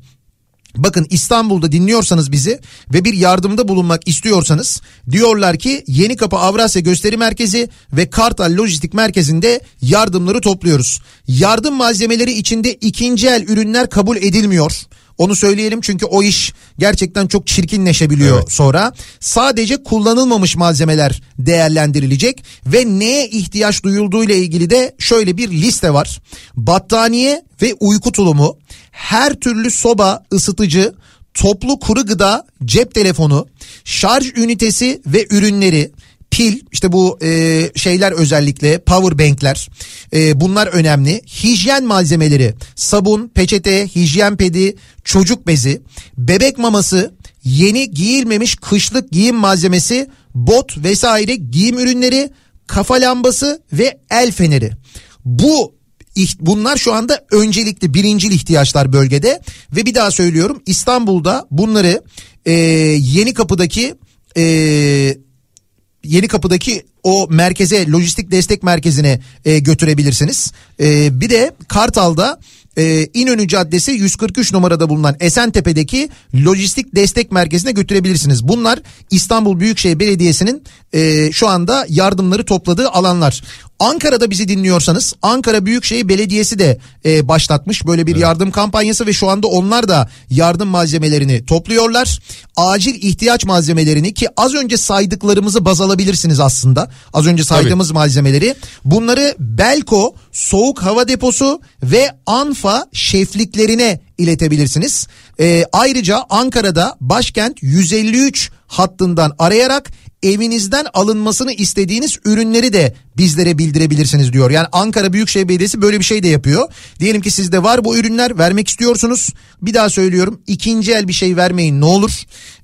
Bakın İstanbul'da dinliyorsanız bizi ve bir yardımda bulunmak istiyorsanız diyorlar ki Yeni Kapı Avrasya Gösteri Merkezi ve Kartal Lojistik Merkezi'nde yardımları topluyoruz. Yardım malzemeleri içinde ikinci el ürünler kabul edilmiyor. Onu söyleyelim çünkü o iş gerçekten çok çirkinleşebiliyor Evet. sonra. Sadece kullanılmamış malzemeler değerlendirilecek ve neye ihtiyaç duyulduğu ile ilgili de şöyle bir liste var. Battaniye ve uyku tulumu, her türlü soba, ısıtıcı, toplu kuru gıda, cep telefonu, şarj ünitesi ve ürünleri, pil işte bu e, şeyler özellikle power bankler e, bunlar önemli. Hijyen malzemeleri sabun, peçete, hijyen pedi, çocuk bezi, bebek maması, yeni giyilmemiş kışlık giyim malzemesi, bot vesaire giyim ürünleri, kafa lambası ve el feneri. Bu Bunlar şu anda öncelikli birincil ihtiyaçlar bölgede ve bir daha söylüyorum İstanbul'da bunları e, yeni kapıdaki e, Yeni Kapı'daki o merkeze lojistik destek merkezine e, götürebilirsiniz. E, bir de Kartal'da e, İnönü Caddesi 143 numarada bulunan Esentepe'deki lojistik destek merkezine götürebilirsiniz. Bunlar İstanbul Büyükşehir Belediyesi'nin e, şu anda yardımları topladığı alanlar. Ankara'da bizi dinliyorsanız Ankara Büyükşehir Belediyesi de e, başlatmış böyle bir yardım kampanyası ve şu anda onlar da yardım malzemelerini topluyorlar. Acil ihtiyaç malzemelerini ki az önce saydıklarımızı baz alabilirsiniz aslında. Az önce saydığımız malzemeleri. Bunları Belko Soğuk Hava Deposu ve Anfa şefliklerine iletebilirsiniz. E, ayrıca Ankara'da başkent 153 hattından arayarak evinizden alınmasını istediğiniz ürünleri de bizlere bildirebilirsiniz diyor. Yani Ankara Büyükşehir Belediyesi böyle bir şey de yapıyor. Diyelim ki sizde var bu ürünler vermek istiyorsunuz. Bir daha söylüyorum ikinci el bir şey vermeyin ne olur.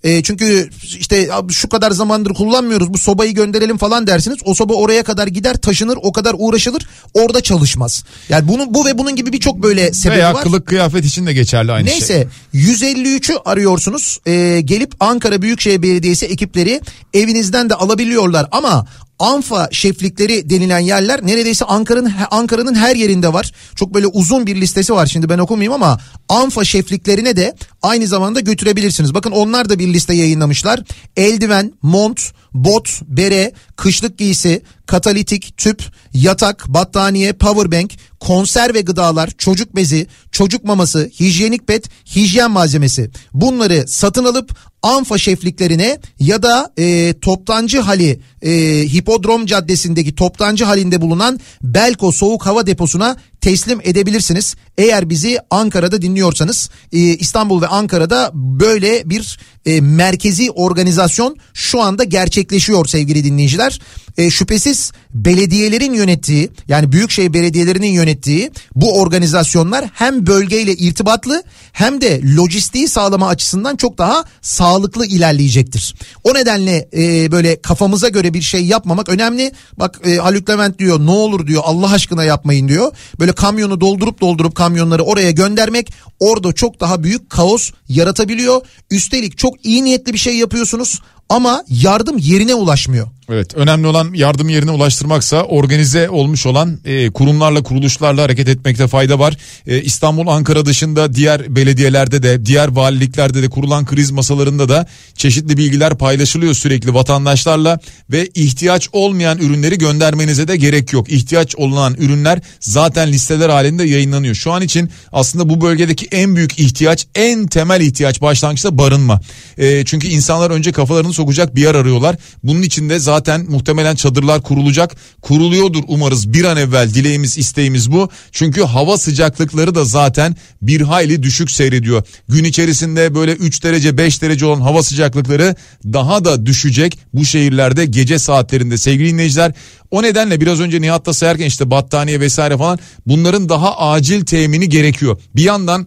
E, çünkü işte şu kadar zamandır kullanmıyoruz bu sobayı gönderelim falan dersiniz. O soba oraya kadar gider taşınır o kadar uğraşılır orada çalışmaz. Yani bunun bu ve bunun gibi birçok böyle sebebi Veya var. kılık kıyafet için de geçerli aynı şey. Neyse 153'ü arıyorsunuz Ee, gelip Ankara Büyükşehir Belediyesi ekipleri evinizden de alabiliyorlar ama Anfa şeflikleri denilen yerler neredeyse Ankara'nın Ankara'nın her yerinde var. Çok böyle uzun bir listesi var şimdi ben okumayayım ama Anfa şefliklerine de aynı zamanda götürebilirsiniz. Bakın onlar da bir liste yayınlamışlar. Eldiven, mont, bot, bere, kışlık giysi, katalitik, tüp, yatak, battaniye, powerbank, konserve gıdalar, çocuk bezi, çocuk maması, hijyenik pet, hijyen malzemesi. Bunları satın alıp Anfa şefliklerine ya da e, Toptancı Hali e, Hipodrom Caddesi'ndeki Toptancı Hali'nde bulunan Belko Soğuk Hava Deposu'na teslim edebilirsiniz. Eğer bizi Ankara'da dinliyorsanız e, İstanbul ve Ankara'da böyle bir e, merkezi organizasyon şu anda gerçekleşiyor sevgili dinleyiciler. E, şüphesiz belediyelerin yönettiği yani büyükşehir belediyelerinin yönettiği bu organizasyonlar hem bölgeyle irtibatlı hem de lojistiği sağlama açısından çok daha sağlıklı ilerleyecektir. O nedenle e, böyle kafamıza göre bir şey yapmamak önemli. Bak e, Haluk Levent diyor ne olur diyor Allah aşkına yapmayın diyor. Böyle kamyonu doldurup doldurup kamyonları oraya göndermek orada çok daha büyük kaos yaratabiliyor. Üstelik çok iyi niyetli bir şey yapıyorsunuz ama yardım yerine ulaşmıyor. Evet önemli olan yardım yerine ulaştırmaksa organize olmuş olan e, kurumlarla kuruluşlarla hareket etmekte fayda var. E, İstanbul Ankara dışında diğer belediyelerde de diğer valiliklerde de kurulan kriz masalarında da çeşitli bilgiler paylaşılıyor sürekli vatandaşlarla ve ihtiyaç olmayan ürünleri göndermenize de gerek yok. İhtiyaç olunan ürünler zaten listeler halinde yayınlanıyor. Şu an için aslında bu bölgedeki en büyük ihtiyaç en temel ihtiyaç başlangıçta barınma. E, çünkü insanlar önce kafalarını sokacak bir yer arıyorlar. Bunun için de zaten muhtemelen çadırlar kurulacak. Kuruluyordur umarız bir an evvel dileğimiz isteğimiz bu. Çünkü hava sıcaklıkları da zaten bir hayli düşük seyrediyor. Gün içerisinde böyle 3 derece 5 derece olan hava sıcaklıkları daha da düşecek bu şehirlerde gece saatlerinde sevgili dinleyiciler. O nedenle biraz önce Nihat'ta sayarken işte battaniye vesaire falan bunların daha acil temini gerekiyor. Bir yandan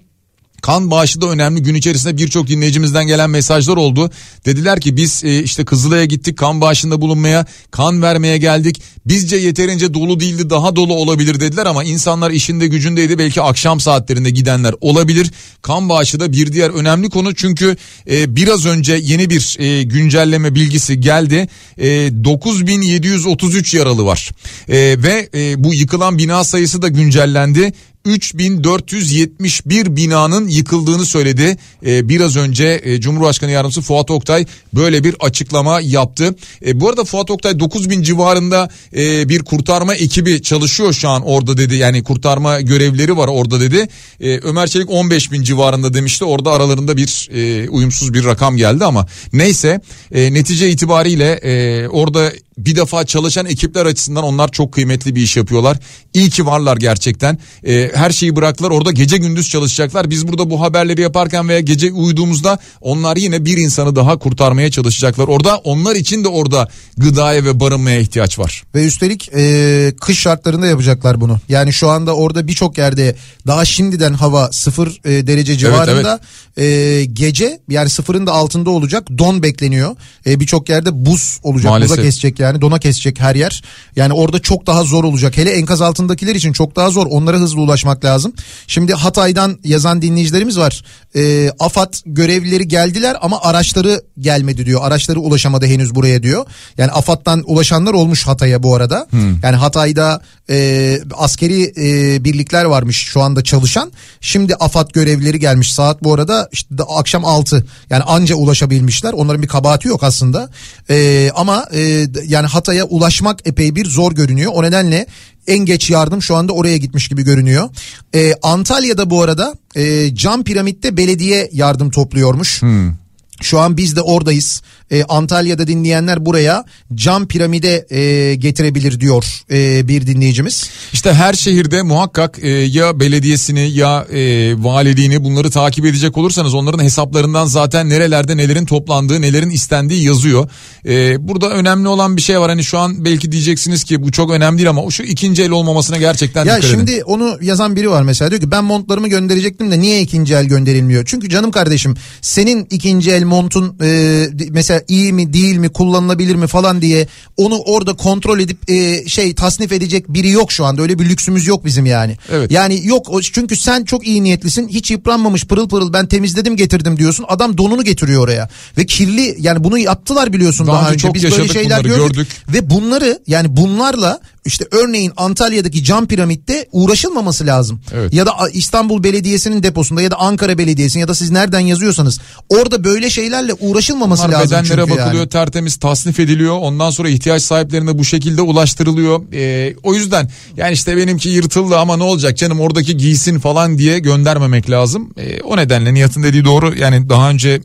Kan bağışı da önemli. Gün içerisinde birçok dinleyicimizden gelen mesajlar oldu. Dediler ki biz e, işte Kızılay'a gittik kan bağışında bulunmaya, kan vermeye geldik. Bizce yeterince dolu değildi daha dolu olabilir dediler ama insanlar işinde gücündeydi. Belki akşam saatlerinde gidenler olabilir. Kan bağışı da bir diğer önemli konu çünkü e, biraz önce yeni bir e, güncelleme bilgisi geldi. E, 9733 yaralı var e, ve e, bu yıkılan bina sayısı da güncellendi. 3471 binanın yıkıldığını söyledi. Ee, biraz önce e, Cumhurbaşkanı Yardımcısı Fuat Oktay böyle bir açıklama yaptı. E, bu arada Fuat Oktay 9000 civarında e, bir kurtarma ekibi çalışıyor şu an orada dedi. Yani kurtarma görevleri var orada dedi. E, Ömer Çelik 15 bin civarında demişti. Orada aralarında bir e, uyumsuz bir rakam geldi ama neyse e, netice itibariyle e, orada bir defa çalışan ekipler açısından onlar çok kıymetli bir iş yapıyorlar. İyi ki varlar gerçekten. E, her şeyi bıraktılar orada gece gündüz çalışacaklar. Biz burada bu haberleri yaparken veya gece uyuduğumuzda onlar yine bir insanı daha kurtarmaya çalışacaklar. Orada onlar için de orada gıdaya ve barınmaya ihtiyaç var. Ve üstelik e, kış şartlarında yapacaklar bunu. Yani şu anda orada birçok yerde daha şimdiden hava sıfır e, derece civarında. Evet, evet. E, gece yani sıfırın da altında olacak don bekleniyor. E, birçok yerde buz olacak. Maalesef. Buza kesecek yani dona kesecek her yer. Yani orada çok daha zor olacak. Hele enkaz altındakiler için çok daha zor. Onlara hızlı ulaşmak lazım. Şimdi Hatay'dan yazan dinleyicilerimiz var. E, AFAD görevlileri geldiler ama araçları gelmedi diyor. Araçları ulaşamadı henüz buraya diyor. Yani AFAD'dan ulaşanlar olmuş Hatay'a bu arada. Hmm. Yani Hatay'da e, askeri e, birlikler varmış şu anda çalışan. Şimdi AFAD görevlileri gelmiş. Saat bu arada işte akşam 6. Yani anca ulaşabilmişler. Onların bir kabahati yok aslında. E, ama e, yani Hatay'a ulaşmak epey bir zor görünüyor. O nedenle en geç yardım şu anda oraya gitmiş gibi görünüyor. Ee, Antalya'da bu arada e, cam piramitte belediye yardım topluyormuş. Hmm. Şu an biz de oradayız. Ee, Antalya'da dinleyenler buraya cam piramide e, getirebilir diyor e, bir dinleyicimiz. İşte her şehirde muhakkak e, ya belediyesini ya e, valiliğini bunları takip edecek olursanız onların hesaplarından zaten nerelerde nelerin toplandığı nelerin istendiği yazıyor. E, burada önemli olan bir şey var hani şu an belki diyeceksiniz ki bu çok önemli değil ama şu ikinci el olmamasına gerçekten ya dikkat şimdi edin. onu yazan biri var mesela diyor ki ben montlarımı gönderecektim de niye ikinci el gönderilmiyor? Çünkü canım kardeşim senin ikinci el montun e, mesela iyi mi değil mi kullanılabilir mi falan diye onu orada kontrol edip e, şey tasnif edecek biri yok şu anda öyle bir lüksümüz yok bizim yani. Evet. Yani yok çünkü sen çok iyi niyetlisin hiç yıpranmamış pırıl pırıl ben temizledim getirdim diyorsun adam donunu getiriyor oraya ve kirli yani bunu yaptılar biliyorsun daha, daha önce, önce. biz böyle şeyler gördük. gördük ve bunları yani bunlarla işte örneğin Antalya'daki cam piramitte uğraşılmaması lazım. Evet. Ya da İstanbul Belediyesi'nin deposunda ya da Ankara Belediyesi'nin ya da siz nereden yazıyorsanız orada böyle şeylerle uğraşılmaması Bunlar lazım. Bedenlere bakılıyor yani. tertemiz tasnif ediliyor ondan sonra ihtiyaç sahiplerine bu şekilde ulaştırılıyor. Ee, o yüzden yani işte benimki yırtıldı ama ne olacak canım oradaki giysin falan diye göndermemek lazım. Ee, o nedenle Nihat'ın dediği doğru yani daha önce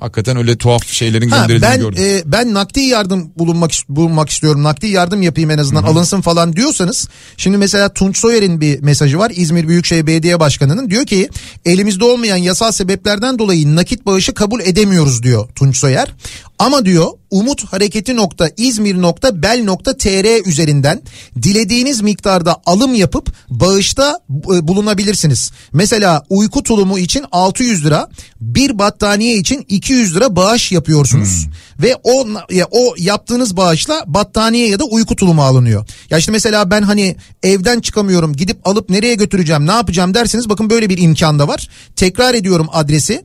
Hakikaten öyle tuhaf şeylerin Ha, gönderildiğini ben gördüm. e, ben nakdi yardım bulunmak bulunmak istiyorum. Nakdi yardım yapayım en azından alınsın falan diyorsanız. Şimdi mesela Tunç Soyer'in bir mesajı var. İzmir Büyükşehir Belediye Başkanı'nın diyor ki elimizde olmayan yasal sebeplerden dolayı nakit bağışı kabul edemiyoruz diyor Tunç Soyer. Ama diyor Umut Hareketi nokta İzmir nokta bel nokta tr üzerinden dilediğiniz miktarda alım yapıp bağışta e, bulunabilirsiniz. Mesela uyku tulumu için 600 lira, bir battaniye için 200 lira bağış yapıyorsunuz ve o o yaptığınız bağışla battaniye ya da uyku tulumu alınıyor. Ya işte mesela ben hani evden çıkamıyorum gidip alıp nereye götüreceğim ne yapacağım derseniz bakın böyle bir imkan da var. Tekrar ediyorum adresi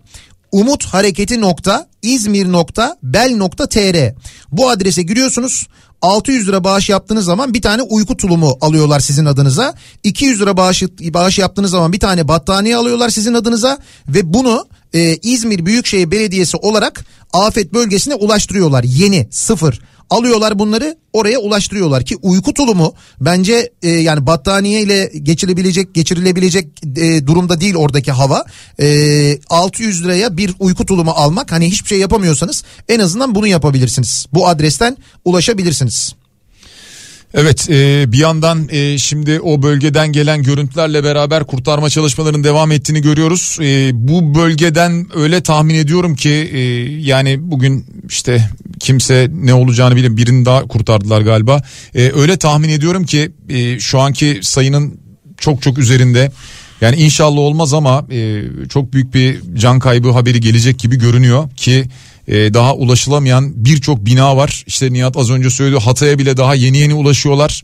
Umut Hareketi nokta İzmir nokta bel nokta tr bu adrese giriyorsunuz. 600 lira bağış yaptığınız zaman bir tane uyku tulumu alıyorlar sizin adınıza. 200 lira bağış, bağış yaptığınız zaman bir tane battaniye alıyorlar sizin adınıza. Ve bunu e, İzmir Büyükşehir Belediyesi olarak afet bölgesine ulaştırıyorlar. Yeni sıfır alıyorlar bunları oraya ulaştırıyorlar ki uyku tulumu bence e, yani battaniye ile geçilebilecek geçirilebilecek e, durumda değil oradaki hava. E, 600 liraya bir uyku tulumu almak hani hiçbir şey yapamıyorsanız en azından bunu yapabilirsiniz. Bu adresten ulaşabilirsiniz. Evet e, bir yandan e, şimdi o bölgeden gelen görüntülerle beraber kurtarma çalışmalarının devam ettiğini görüyoruz. E, bu bölgeden öyle tahmin ediyorum ki yani bugün işte kimse ne olacağını bilir birini daha kurtardılar galiba. Öyle tahmin ediyorum ki şu anki sayının çok çok üzerinde. Yani inşallah olmaz ama çok büyük bir can kaybı haberi gelecek gibi görünüyor ki e, daha ulaşılamayan birçok bina var. İşte Nihat az önce söyledi Hatay'a bile daha yeni yeni ulaşıyorlar.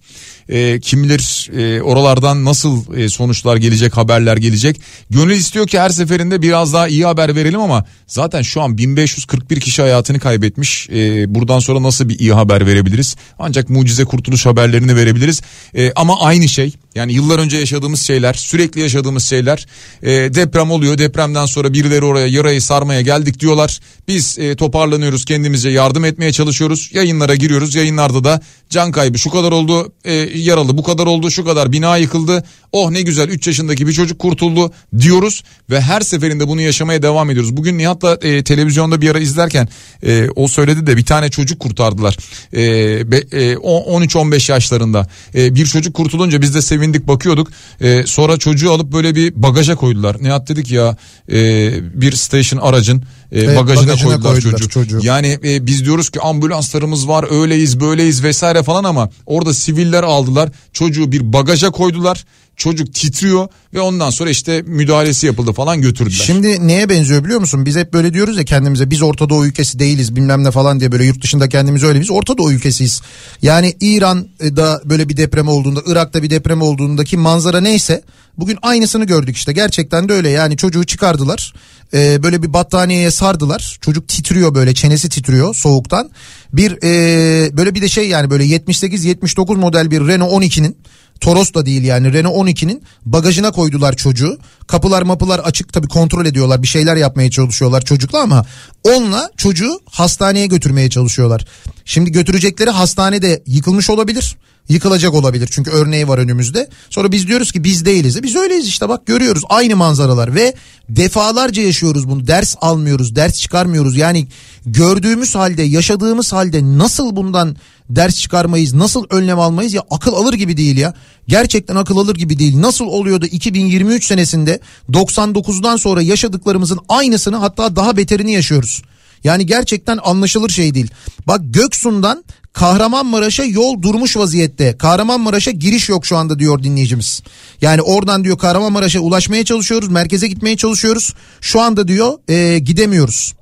E, kim bilir e, oralardan nasıl e, sonuçlar gelecek haberler gelecek. Gönül istiyor ki her seferinde biraz daha iyi haber verelim ama zaten şu an 1541 kişi hayatını kaybetmiş. E, buradan sonra nasıl bir iyi haber verebiliriz? Ancak mucize kurtuluş haberlerini verebiliriz. E, ama aynı şey yani yıllar önce yaşadığımız şeyler sürekli yaşadığımız şeyler e, deprem oluyor depremden sonra birileri oraya yarayı sarmaya geldik diyorlar. Biz e, toparlanıyoruz kendimize yardım etmeye çalışıyoruz. Yayınlara giriyoruz. Yayınlarda da can kaybı şu kadar oldu e, yaralı bu kadar oldu şu kadar bina yıkıldı. Oh ne güzel 3 yaşındaki bir çocuk kurtuldu diyoruz ve her seferinde bunu yaşamaya devam ediyoruz. Bugün Nihat'la e, televizyonda bir ara izlerken e, o söyledi de bir tane çocuk kurtardılar. E, e, 13-15 yaşlarında. E, bir çocuk kurtulunca biz de sevindik bakıyorduk. E, sonra çocuğu alıp böyle bir bagaja koydular. Nihat dedik ya e, bir station aracın e, bagajına, bagajına koydular, koydular çocuğu. çocuğu. Yani e, biz diyoruz ki ambulanslarımız var öyleyiz böyleyiz vesaire falan ama orada siviller aldılar çocuğu bir bagaja koydular çocuk titriyor ve ondan sonra işte müdahalesi yapıldı falan götürdüler. Şimdi neye benziyor biliyor musun? Biz hep böyle diyoruz ya kendimize biz Orta Doğu ülkesi değiliz bilmem ne falan diye böyle yurt dışında kendimizi öyle biz Orta Doğu ülkesiyiz. Yani İran'da böyle bir deprem olduğunda Irak'ta bir deprem olduğundaki manzara neyse bugün aynısını gördük işte gerçekten de öyle yani çocuğu çıkardılar Ee, böyle bir battaniyeye sardılar çocuk titriyor böyle çenesi titriyor soğuktan bir e, böyle bir de şey yani böyle 78-79 model bir Renault 12'nin Toros da değil yani Renault 12'nin bagajına koydular çocuğu. Kapılar mapılar açık tabii kontrol ediyorlar bir şeyler yapmaya çalışıyorlar çocukla ama onunla çocuğu hastaneye götürmeye çalışıyorlar. Şimdi götürecekleri hastanede yıkılmış olabilir. Yıkılacak olabilir çünkü örneği var önümüzde. Sonra biz diyoruz ki biz değiliz. E Biz öyleyiz işte bak görüyoruz aynı manzaralar ve defalarca yaşıyoruz bunu. Ders almıyoruz, ders çıkarmıyoruz. Yani gördüğümüz halde, yaşadığımız halde nasıl bundan ders çıkarmayız, nasıl önlem almayız ya akıl alır gibi değil ya. Gerçekten akıl alır gibi değil. Nasıl oluyordu 2023 senesinde 99'dan sonra yaşadıklarımızın aynısını hatta daha beterini yaşıyoruz. Yani gerçekten anlaşılır şey değil. Bak Göksun'dan Kahramanmaraş'a yol durmuş vaziyette. Kahramanmaraş'a giriş yok şu anda diyor dinleyicimiz. Yani oradan diyor Kahramanmaraş'a ulaşmaya çalışıyoruz. Merkeze gitmeye çalışıyoruz. Şu anda diyor e, gidemiyoruz.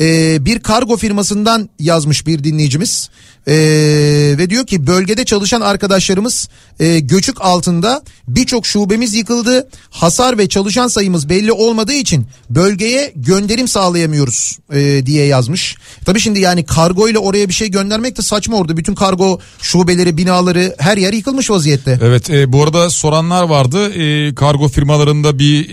E, bir kargo firmasından yazmış bir dinleyicimiz. E, ve diyor ki bölgede çalışan arkadaşlarımız e, göçük altında birçok şubemiz yıkıldı. Hasar ve çalışan sayımız belli olmadığı için bölgeye gönderim sağlayamıyoruz e, diye yazmış. Tabii şimdi yani kargo ile oraya bir şey göndermek de saçma orada. Bütün kargo şubeleri, binaları her yer yıkılmış vaziyette. Evet e, bu arada soranlar vardı e, kargo firmalarında bir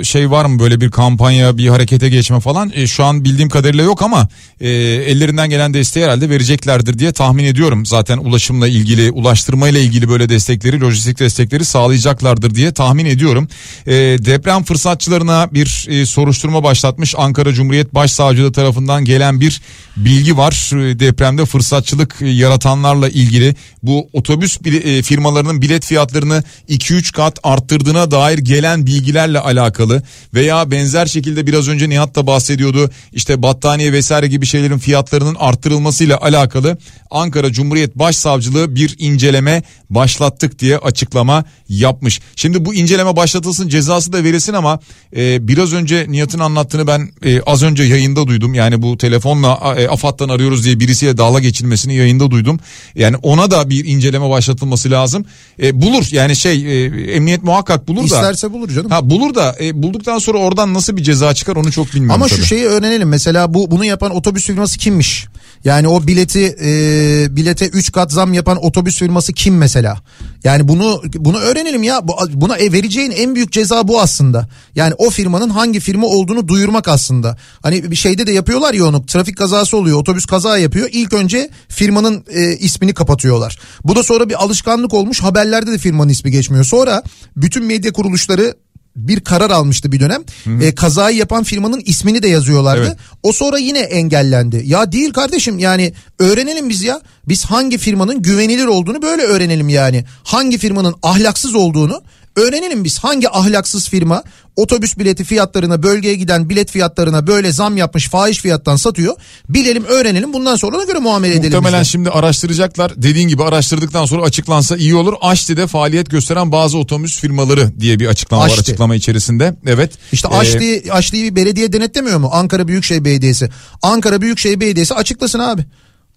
e, şey var mı böyle bir kampanya bir harekete geçme falan E, şu an bildiğim kadarıyla yok ama e, ellerinden gelen desteği herhalde vereceklerdir diye tahmin ediyorum zaten ulaşımla ilgili ulaştırmayla ilgili böyle destekleri lojistik destekleri sağlayacaklardır diye tahmin ediyorum. E, deprem fırsatçılarına bir e, soruşturma başlatmış Ankara Cumhuriyet Başsavcılığı tarafından gelen bir bilgi var. E, depremde fırsatçılık yaratanlarla ilgili bu otobüs e, firmalarının bilet fiyatlarını 2-3 kat arttırdığına dair gelen bilgilerle alakalı veya benzer şekilde biraz önce Nihat da bahsediyordu işte battaniye vesaire gibi şeylerin fiyatlarının arttırılmasıyla alakalı Ankara Cumhuriyet Başsavcılığı bir inceleme başlattık diye açıklama yapmış. Şimdi bu inceleme başlatılsın cezası da verilsin ama e, biraz önce Nihat'ın anlattığını ben e, az önce yayında duydum. Yani bu telefonla e, AFAD'dan arıyoruz diye birisiyle dağla geçilmesini yayında duydum. Yani ona da bir inceleme başlatılması lazım. E, bulur yani şey e, emniyet muhakkak bulur İsterse da. İsterse bulur canım. Ha bulur da e, bulduktan sonra oradan nasıl bir ceza çıkar onu çok bilmiyorum. Ama tabii. şu şeyi öğrenelim mesela bu bunu yapan otobüs firması kimmiş? Yani o bileti e, bilete 3 kat zam yapan otobüs firması kim mesela? Yani bunu bunu öğrenelim ya. Bu, buna e, vereceğin en büyük ceza bu aslında. Yani o firmanın hangi firma olduğunu duyurmak aslında. Hani bir şeyde de yapıyorlar ya onu. Trafik kazası oluyor. Otobüs kaza yapıyor. İlk önce firmanın e, ismini kapatıyorlar. Bu da sonra bir alışkanlık olmuş. Haberlerde de firmanın ismi geçmiyor. Sonra bütün medya kuruluşları bir karar almıştı bir dönem. E, kazayı yapan firmanın ismini de yazıyorlardı. Evet. O sonra yine engellendi. Ya değil kardeşim yani öğrenelim biz ya. Biz hangi firmanın güvenilir olduğunu böyle öğrenelim yani. Hangi firmanın ahlaksız olduğunu Öğrenelim biz hangi ahlaksız firma otobüs bileti fiyatlarına bölgeye giden bilet fiyatlarına böyle zam yapmış fahiş fiyattan satıyor. Bilelim öğrenelim bundan sonra ona göre muamele edelim. Muhtemelen şimdi araştıracaklar dediğin gibi araştırdıktan sonra açıklansa iyi olur. Aşti'de faaliyet gösteren bazı otobüs firmaları diye bir açıklama Aşti. var açıklama içerisinde. Evet. İşte ee... Aşti, Aşti'yi belediye denetlemiyor mu? Ankara Büyükşehir Belediyesi. Ankara Büyükşehir Belediyesi açıklasın abi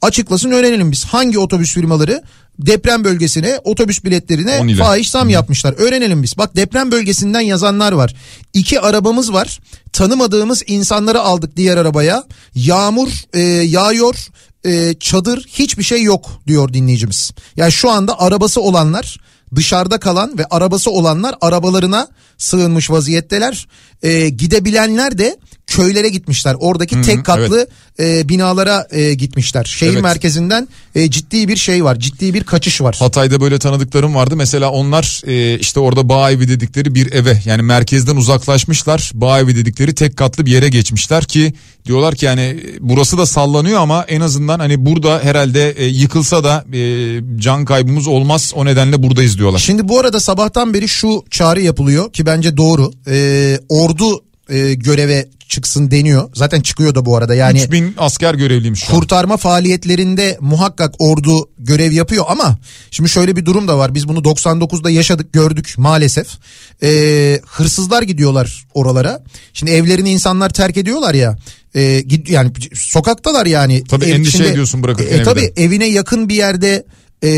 açıklasın öğrenelim biz hangi otobüs firmaları deprem bölgesine otobüs biletlerine fahiş zam yapmışlar. Öğrenelim biz. Bak deprem bölgesinden yazanlar var. İki arabamız var. Tanımadığımız insanları aldık diğer arabaya. Yağmur e, yağıyor. E, çadır hiçbir şey yok diyor dinleyicimiz. Yani şu anda arabası olanlar dışarıda kalan ve arabası olanlar arabalarına sığınmış vaziyetteler. E, gidebilenler de köylere gitmişler. Oradaki Hı-hı, tek katlı evet. e, binalara e, gitmişler. Şehir evet. merkezinden e, ciddi bir şey var. Ciddi bir kaçış var. Hatay'da böyle tanıdıklarım vardı. Mesela onlar e, işte orada bağ evi dedikleri bir eve yani merkezden uzaklaşmışlar. Bağ evi dedikleri tek katlı bir yere geçmişler ki diyorlar ki yani burası da sallanıyor ama en azından hani burada herhalde e, yıkılsa da e, can kaybımız olmaz. O nedenle buradayız diyorlar. Şimdi bu arada sabahtan beri şu çağrı yapılıyor ki bence doğru. E, ordu e, göreve çıksın deniyor. Zaten çıkıyor da bu arada yani. 3000 asker görevliymiş Kurtarma an. faaliyetlerinde muhakkak ordu görev yapıyor ama şimdi şöyle bir durum da var. Biz bunu 99'da yaşadık gördük maalesef. Ee, hırsızlar gidiyorlar oralara. Şimdi evlerini insanlar terk ediyorlar ya. E, yani sokaktalar yani. Tabii Ev, endişe şimdi, ediyorsun bırakırken e, Tabii evine yakın bir yerde e,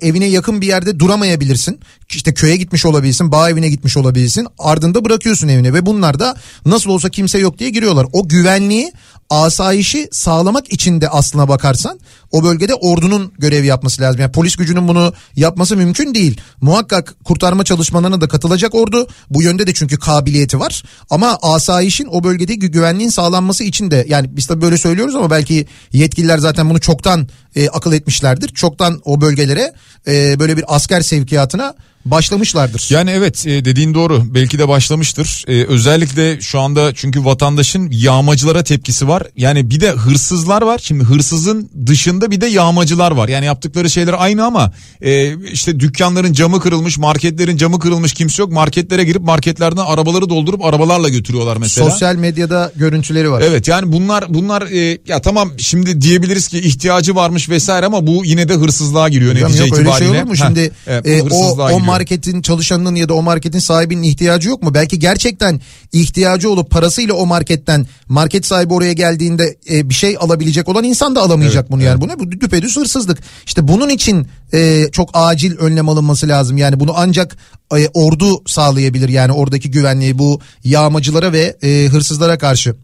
evine yakın bir yerde duramayabilirsin. İşte köye gitmiş olabilirsin, bağ evine gitmiş olabilirsin. Ardında bırakıyorsun evine ve bunlar da nasıl olsa kimse yok diye giriyorlar. O güvenliği asayişi sağlamak için de aslına bakarsan o bölgede ordunun görev yapması lazım. Yani polis gücünün bunu yapması mümkün değil. Muhakkak kurtarma çalışmalarına da katılacak ordu. Bu yönde de çünkü kabiliyeti var. Ama asayişin o bölgedeki güvenliğin sağlanması için de yani biz tabii böyle söylüyoruz ama belki yetkililer zaten bunu çoktan e, akıl etmişlerdir. Çoktan o bölgelere e, böyle bir asker sevkiyatına başlamışlardır. Yani evet e, dediğin doğru belki de başlamıştır. Ee, özellikle şu anda çünkü vatandaşın yağmacılara tepkisi var. Yani bir de hırsızlar var. Şimdi hırsızın dışında bir de yağmacılar var. Yani yaptıkları şeyler aynı ama e, işte dükkanların camı kırılmış, marketlerin camı kırılmış kimse yok. Marketlere girip marketlerden arabaları doldurup arabalarla götürüyorlar mesela. Sosyal medyada görüntüleri var. Evet yani bunlar bunlar e, ya tamam şimdi diyebiliriz ki ihtiyacı varmış vesaire ama bu yine de hırsızlığa giriyor Hocam netice yok, itibariyle. Öyle şey olur mu? Şimdi Heh, e, o, o marketin çalışanının ya da o marketin sahibinin ihtiyacı yok mu? Belki gerçekten ihtiyacı olup parasıyla o marketten market sahibi oraya geldiğinde e, bir şey alabilecek olan insan da alamayacak evet, bunu yani. Bu ne? Bu düpedüz hırsızlık. İşte bunun için e, çok acil önlem alınması lazım. Yani bunu ancak e, ordu sağlayabilir yani oradaki güvenliği bu yağmacılara ve e, hırsızlara karşı.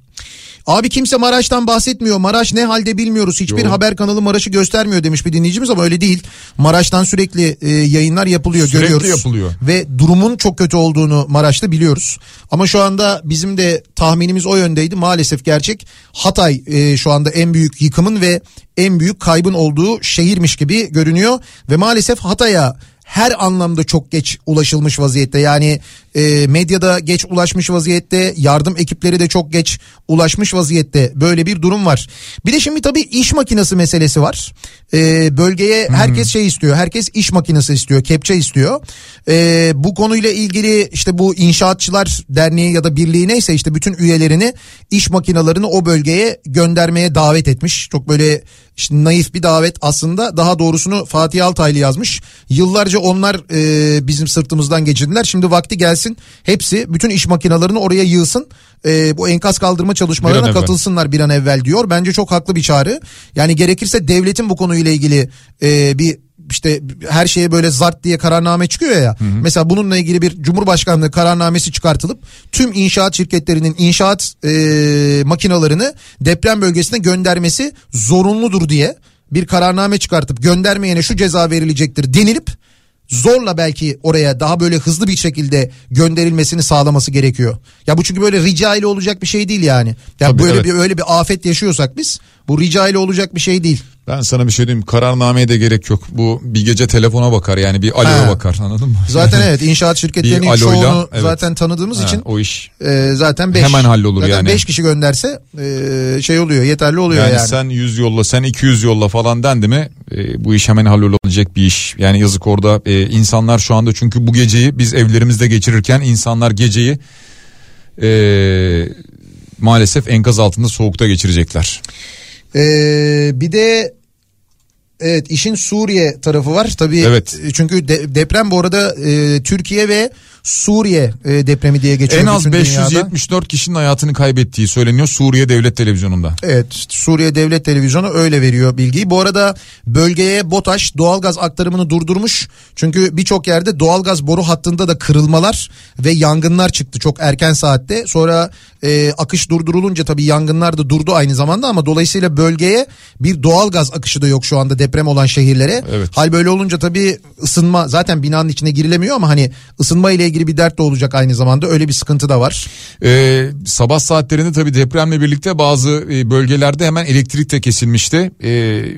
Abi kimse Maraş'tan bahsetmiyor. Maraş ne halde bilmiyoruz. Hiçbir Yo. haber kanalı Maraş'ı göstermiyor demiş bir dinleyicimiz ama öyle değil. Maraş'tan sürekli e, yayınlar yapılıyor Sürekli görüyoruz. yapılıyor. Ve durumun çok kötü olduğunu Maraş'ta biliyoruz. Ama şu anda bizim de tahminimiz o yöndeydi. Maalesef gerçek Hatay e, şu anda en büyük yıkımın ve en büyük kaybın olduğu şehirmiş gibi görünüyor. Ve maalesef Hatay'a her anlamda çok geç ulaşılmış vaziyette. Yani e, medyada geç ulaşmış vaziyette, yardım ekipleri de çok geç ulaşmış vaziyette. Böyle bir durum var. Bir de şimdi tabii iş makinesi meselesi var. E, bölgeye herkes şey istiyor. Herkes iş makinesi istiyor, kepçe istiyor. E, bu konuyla ilgili işte bu inşaatçılar derneği ya da birliği neyse işte bütün üyelerini iş makinalarını o bölgeye göndermeye davet etmiş. Çok böyle işte naif bir davet aslında daha doğrusunu Fatih Altaylı yazmış. Yıllarca onlar e, bizim sırtımızdan geçirdiler. Şimdi vakti gelsin hepsi bütün iş makinalarını oraya yığsın. E, bu enkaz kaldırma çalışmalarına katılsınlar bir an evvel diyor. Bence çok haklı bir çağrı. Yani gerekirse devletin bu konuyla ilgili e, bir işte her şeye böyle zart diye kararname çıkıyor ya. Mesela bununla ilgili bir Cumhurbaşkanlığı kararnamesi çıkartılıp tüm inşaat şirketlerinin inşaat e, makinalarını deprem bölgesine göndermesi zorunludur diye bir kararname çıkartıp göndermeyene şu ceza verilecektir denilip zorla belki oraya daha böyle hızlı bir şekilde gönderilmesini sağlaması gerekiyor. Ya bu çünkü böyle rica ile olacak bir şey değil yani. Ya Tabii, böyle evet. bir öyle bir afet yaşıyorsak biz bu rica ile olacak bir şey değil. Ben sana bir şey diyeyim kararnameye de gerek yok. Bu bir gece telefona bakar yani bir aloya bakar anladın mı? Zaten <laughs> evet inşaat şirketlerinin aloyla, çoğunu evet. zaten tanıdığımız Ha, için o iş. e, zaten 5 Hemen hallolur yani. 5 kişi gönderse e, şey oluyor yeterli oluyor Yani, yani. sen 100 yolla sen 200 yolla falan dendi mi e, bu iş hemen hallolabilecek bir iş. Yani yazık orada e, insanlar şu anda çünkü bu geceyi biz evlerimizde geçirirken insanlar geceyi e, maalesef enkaz altında soğukta geçirecekler. E, bir de evet işin Suriye tarafı var tabii. Evet. e, Çünkü de- deprem bu arada e, Türkiye ve Suriye e, depremi diye geçiyor. En az bütün dünyada. 574 kişinin hayatını kaybettiği söyleniyor Suriye Devlet Televizyonu'nda. Evet Suriye Devlet Televizyonu öyle veriyor bilgiyi. Bu arada bölgeye BOTAŞ doğalgaz aktarımını durdurmuş. Çünkü birçok yerde doğalgaz boru hattında da kırılmalar ve yangınlar çıktı çok erken saatte. Sonra e, akış durdurulunca tabii yangınlar da durdu aynı zamanda ama dolayısıyla bölgeye bir doğalgaz akışı da yok şu anda deprem olan şehirlere. Evet. Hal böyle olunca tabii ısınma zaten binanın içine girilemiyor ama hani ısınma ile ilgili bir dert de olacak aynı zamanda öyle bir sıkıntı da var. Ee, sabah saatlerinde tabii depremle birlikte bazı e, bölgelerde hemen elektrik de kesilmişti. Ee,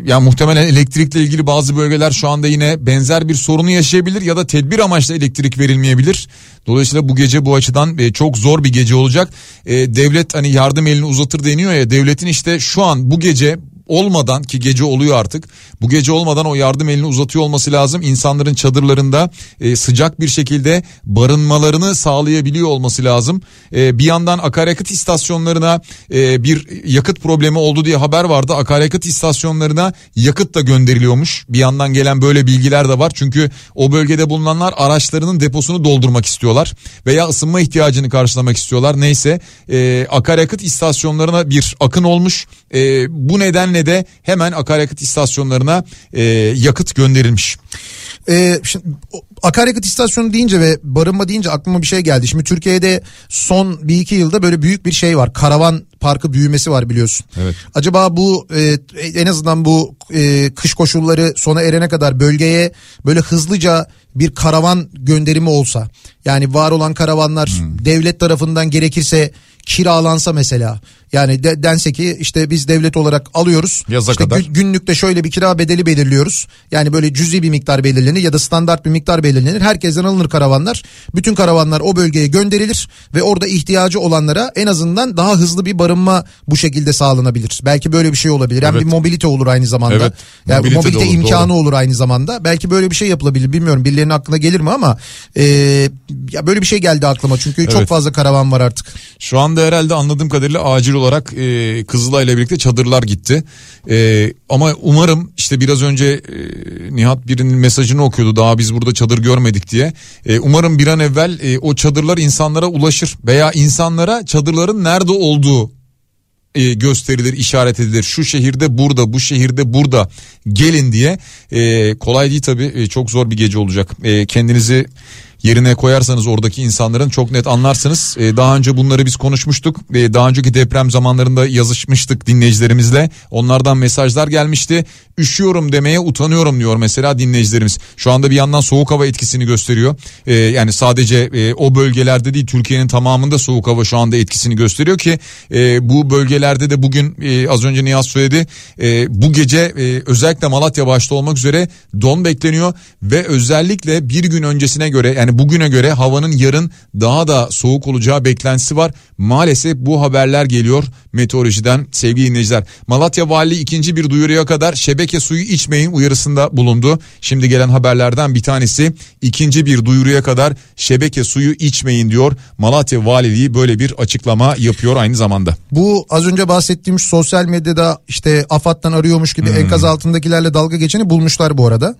yani muhtemelen elektrikle ilgili bazı bölgeler şu anda yine benzer bir sorunu yaşayabilir ya da tedbir amaçlı elektrik verilmeyebilir. Dolayısıyla bu gece bu açıdan e, çok zor bir gece olacak. E, devlet hani yardım elini uzatır deniyor ya devletin işte şu an bu gece olmadan ki gece oluyor artık bu gece olmadan o yardım elini uzatıyor olması lazım. İnsanların çadırlarında e, sıcak bir şekilde barınmalarını sağlayabiliyor olması lazım. E, bir yandan akaryakıt istasyonlarına e, bir yakıt problemi oldu diye haber vardı. Akaryakıt istasyonlarına yakıt da gönderiliyormuş. Bir yandan gelen böyle bilgiler de var. Çünkü o bölgede bulunanlar araçlarının deposunu doldurmak istiyorlar veya ısınma ihtiyacını karşılamak istiyorlar. Neyse e, akaryakıt istasyonlarına bir akın olmuş. E, bu nedenle de hemen akaryakıt istasyonlarına e, yakıt gönderilmiş. Ee, şimdi, akaryakıt istasyonu deyince ve barınma deyince aklıma bir şey geldi. Şimdi Türkiye'de son bir iki yılda böyle büyük bir şey var. Karavan parkı büyümesi var biliyorsun. Evet. Acaba bu e, en azından bu e, kış koşulları sona erene kadar bölgeye böyle hızlıca bir karavan gönderimi olsa. Yani var olan karavanlar Hmm. devlet tarafından gerekirse kiralansa mesela. Yani de, dense ki işte biz devlet olarak alıyoruz. Yaza İşte kadar. gün- günlükte şöyle bir kira bedeli belirliyoruz. Yani böyle cüzi bir miktar belirlenir ya da standart bir miktar belirlenir. Herkesten alınır karavanlar. Bütün karavanlar o bölgeye gönderilir ve orada ihtiyacı olanlara en azından daha hızlı bir barınma bu şekilde sağlanabilir. Belki böyle bir şey olabilir. Hem Evet. bir mobilite olur aynı zamanda. Evet, Yani mobilite mobilite, olur, imkanı doğru. olur aynı zamanda. Belki böyle bir şey yapılabilir. Bilmiyorum birilerinin aklına gelir mi ama e, ya böyle bir şey geldi aklıma. Çünkü çok Evet. fazla karavan var artık. Şu anda herhalde anladığım kadarıyla acil olarak e, Kızılay ile birlikte çadırlar gitti. E, ama umarım işte biraz önce e, Nihat birinin mesajını okuyordu daha biz burada çadır görmedik diye. E, umarım bir an evvel e, o çadırlar insanlara ulaşır veya insanlara çadırların nerede olduğu e, gösterilir, işaret edilir. Şu şehirde burada, bu şehirde burada gelin diye. E, kolay değil tabii. E, çok zor bir gece olacak. E, kendinizi yerine koyarsanız oradaki insanların çok net anlarsınız. E, daha önce bunları biz konuşmuştuk. E, daha önceki deprem zamanlarında yazışmıştık dinleyicilerimizle. Onlardan mesajlar gelmişti. Üşüyorum demeye utanıyorum diyor mesela dinleyicilerimiz. Şu anda bir yandan soğuk hava etkisini gösteriyor. E, yani sadece e, o bölgelerde değil Türkiye'nin tamamında soğuk hava şu anda etkisini gösteriyor ki e, bu bölgelerde de bugün e, az önce Niyaz söyledi. E, bu gece e, özellikle Malatya başta olmak üzere don bekleniyor ve özellikle bir gün öncesine göre yani bugüne göre havanın yarın daha da soğuk olacağı beklentisi var. Maalesef bu haberler geliyor meteorolojiden sevgili dinleyiciler. Malatya Vali ikinci bir duyuruya kadar şebeke suyu içmeyin uyarısında bulundu. Şimdi gelen haberlerden bir tanesi ikinci bir duyuruya kadar şebeke suyu içmeyin diyor. Malatya Valiliği böyle bir açıklama yapıyor aynı zamanda. Bu az önce bahsettiğimiz sosyal medyada işte AFAD'dan arıyormuş gibi hmm. enkaz altındakilerle dalga geçeni bulmuşlar bu arada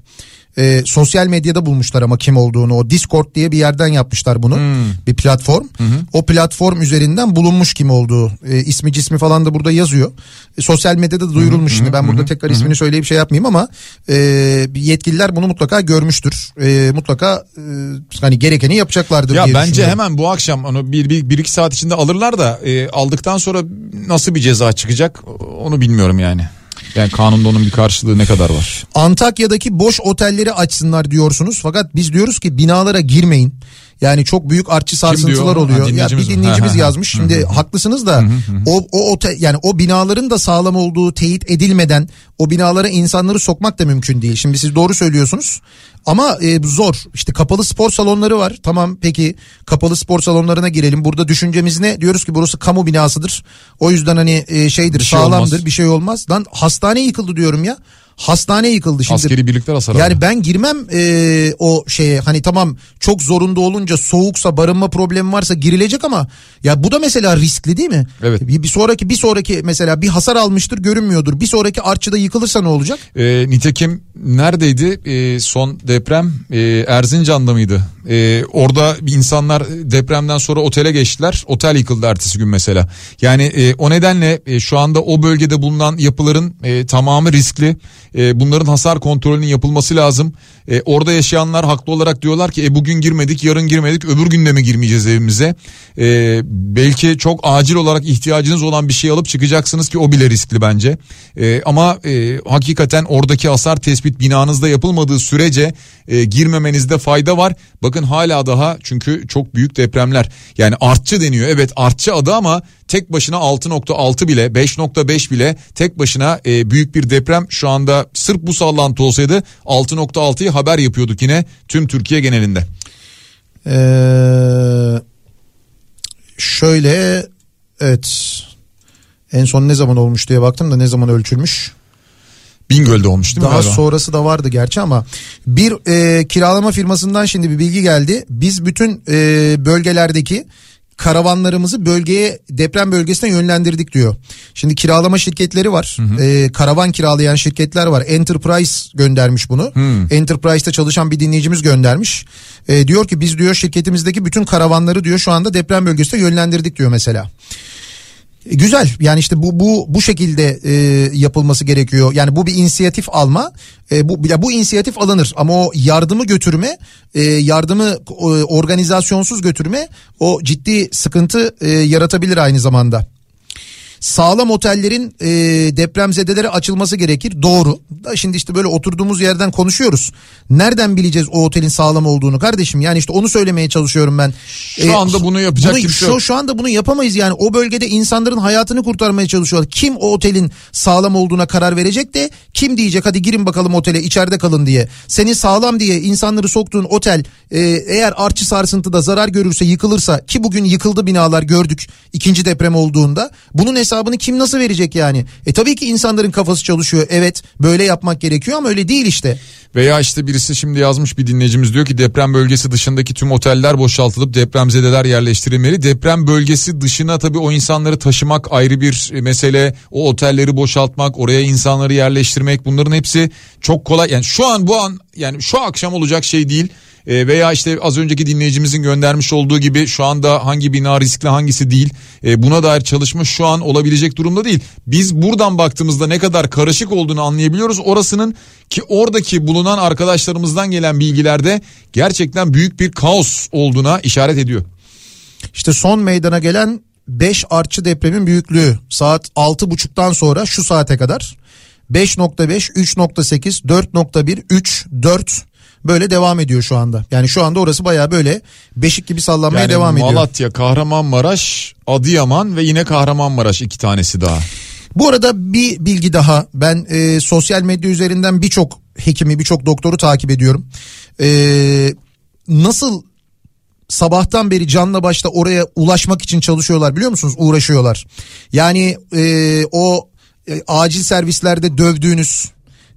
e, sosyal medyada bulmuşlar ama kim olduğunu o Discord diye bir yerden yapmışlar bunu hmm. bir platform hmm. o platform üzerinden bulunmuş kim olduğu e, ismi cismi falan da burada yazıyor e, sosyal medyada da duyurulmuş hmm. şimdi ben burada tekrar hmm. ismini söyleyip şey yapmayayım ama e, yetkililer bunu mutlaka görmüştür e, mutlaka e, hani gerekeni yapacaklardır ya diye bence hemen bu akşam onu bir, bir, bir iki saat içinde alırlar da e, aldıktan sonra nasıl bir ceza çıkacak onu bilmiyorum yani. Yani kanunda onun bir karşılığı ne kadar var? Antakya'daki boş otelleri açsınlar diyorsunuz. Fakat biz diyoruz ki binalara girmeyin. Yani çok büyük artçı sarsıntılar oluyor. Ha, ya bir dinleyicimiz yazmış. Şimdi haklısınız da o o otel yani o binaların da sağlam olduğu teyit edilmeden o binalara insanları sokmak da mümkün değil. Şimdi siz doğru söylüyorsunuz. Ama e, zor. İşte kapalı spor salonları var. Tamam peki kapalı spor salonlarına girelim. Burada düşüncemiz ne? Diyoruz ki burası kamu binasıdır. O yüzden hani e, şeydir bir şey sağlamdır olmaz. bir şey olmaz. Lan hastane yıkıldı diyorum ya. Hastane yıkıldı şimdi. Askeri birlikler hasar Yani ben girmem e, o şeye hani tamam çok zorunda olunca soğuksa barınma problemi varsa girilecek ama ya bu da mesela riskli değil mi? Evet. Bir, bir sonraki bir sonraki mesela bir hasar almıştır görünmüyordur. Bir sonraki artçıda yıkılırsa ne olacak? E, nitekim neredeydi e, son deprem e, Erzincan'da mıydı? E, orada insanlar depremden sonra otele geçtiler. Otel yıkıldı ertesi gün mesela. Yani e, o nedenle e, şu anda o bölgede bulunan yapıların e, tamamı riskli. E, bunların hasar kontrolünün yapılması lazım. E, orada yaşayanlar haklı olarak diyorlar ki e, bugün girmedik yarın girmedik öbür günde mi girmeyeceğiz evimize. E, belki çok acil olarak ihtiyacınız olan bir şey alıp çıkacaksınız ki o bile riskli bence. E, ama e, hakikaten oradaki hasar tespit binanızda yapılmadığı sürece e, girmemenizde fayda var. Bakın hala daha çünkü çok büyük depremler yani artçı deniyor evet artçı adı ama tek başına 6.6 bile 5.5 bile tek başına e, büyük bir deprem şu anda sırf bu sallantı olsaydı 6.6'yı haber yapıyorduk yine tüm Türkiye genelinde. Ee, şöyle evet en son ne zaman olmuş diye baktım da ne zaman ölçülmüş. Bingöl'de olmuş değil mi? Daha sonrası da vardı gerçi ama bir e, kiralama firmasından şimdi bir bilgi geldi. Biz bütün e, bölgelerdeki karavanlarımızı bölgeye deprem bölgesine yönlendirdik diyor. Şimdi kiralama şirketleri var. Hı hı. Ee, karavan kiralayan şirketler var. Enterprise göndermiş bunu. Hı. Enterprise'da çalışan bir dinleyicimiz göndermiş. Ee, diyor ki biz diyor şirketimizdeki bütün karavanları diyor şu anda deprem bölgesine yönlendirdik diyor mesela. Güzel yani işte bu bu bu şekilde e, yapılması gerekiyor. Yani bu bir inisiyatif alma. E, bu ya bu inisiyatif alınır ama o yardımı götürme, e, yardımı e, organizasyonsuz götürme o ciddi sıkıntı e, yaratabilir aynı zamanda. Sağlam otellerin e, depremzedelere açılması gerekir. Doğru. Da şimdi işte böyle oturduğumuz yerden konuşuyoruz. Nereden bileceğiz o otelin sağlam olduğunu kardeşim? Yani işte onu söylemeye çalışıyorum ben. Şu e, anda bunu yapacak bunu, kimse yok. Şu, şu anda bunu yapamayız yani. O bölgede insanların hayatını kurtarmaya çalışıyorlar. Kim o otelin sağlam olduğuna karar verecek de kim diyecek hadi girin bakalım otele içeride kalın diye. Senin sağlam diye insanları soktuğun otel e, eğer artçı sarsıntıda zarar görürse yıkılırsa ki bugün yıkıldı binalar gördük ikinci deprem olduğunda bunun hesabı hesabını kim nasıl verecek yani? E tabii ki insanların kafası çalışıyor. Evet böyle yapmak gerekiyor ama öyle değil işte. Veya işte birisi şimdi yazmış bir dinleyicimiz diyor ki deprem bölgesi dışındaki tüm oteller boşaltılıp depremzedeler yerleştirilmeli. Deprem bölgesi dışına tabii o insanları taşımak ayrı bir mesele. O otelleri boşaltmak, oraya insanları yerleştirmek bunların hepsi çok kolay. Yani şu an bu an yani şu akşam olacak şey değil. E, veya işte az önceki dinleyicimizin göndermiş olduğu gibi şu anda hangi bina riskli hangisi değil e, buna dair çalışma şu an olabilecek durumda değil. Biz buradan baktığımızda ne kadar karışık olduğunu anlayabiliyoruz. Orasının ki oradaki bulunan arkadaşlarımızdan gelen bilgilerde gerçekten büyük bir kaos olduğuna işaret ediyor. İşte son meydana gelen 5 artçı depremin büyüklüğü saat 6.30'dan sonra şu saate kadar 5.5, 3.8, 4.1, 3, 4 böyle devam ediyor şu anda. Yani şu anda orası baya böyle beşik gibi sallanmaya Yani devam ediyor. Malatya, Kahramanmaraş, Adıyaman ve yine Kahramanmaraş iki tanesi daha. Bu arada bir bilgi daha ben e, sosyal medya üzerinden birçok hekimi birçok doktoru takip ediyorum. E, nasıl sabahtan beri canla başla oraya ulaşmak için çalışıyorlar biliyor musunuz? Uğraşıyorlar. Yani e, o e, acil servislerde dövdüğünüz,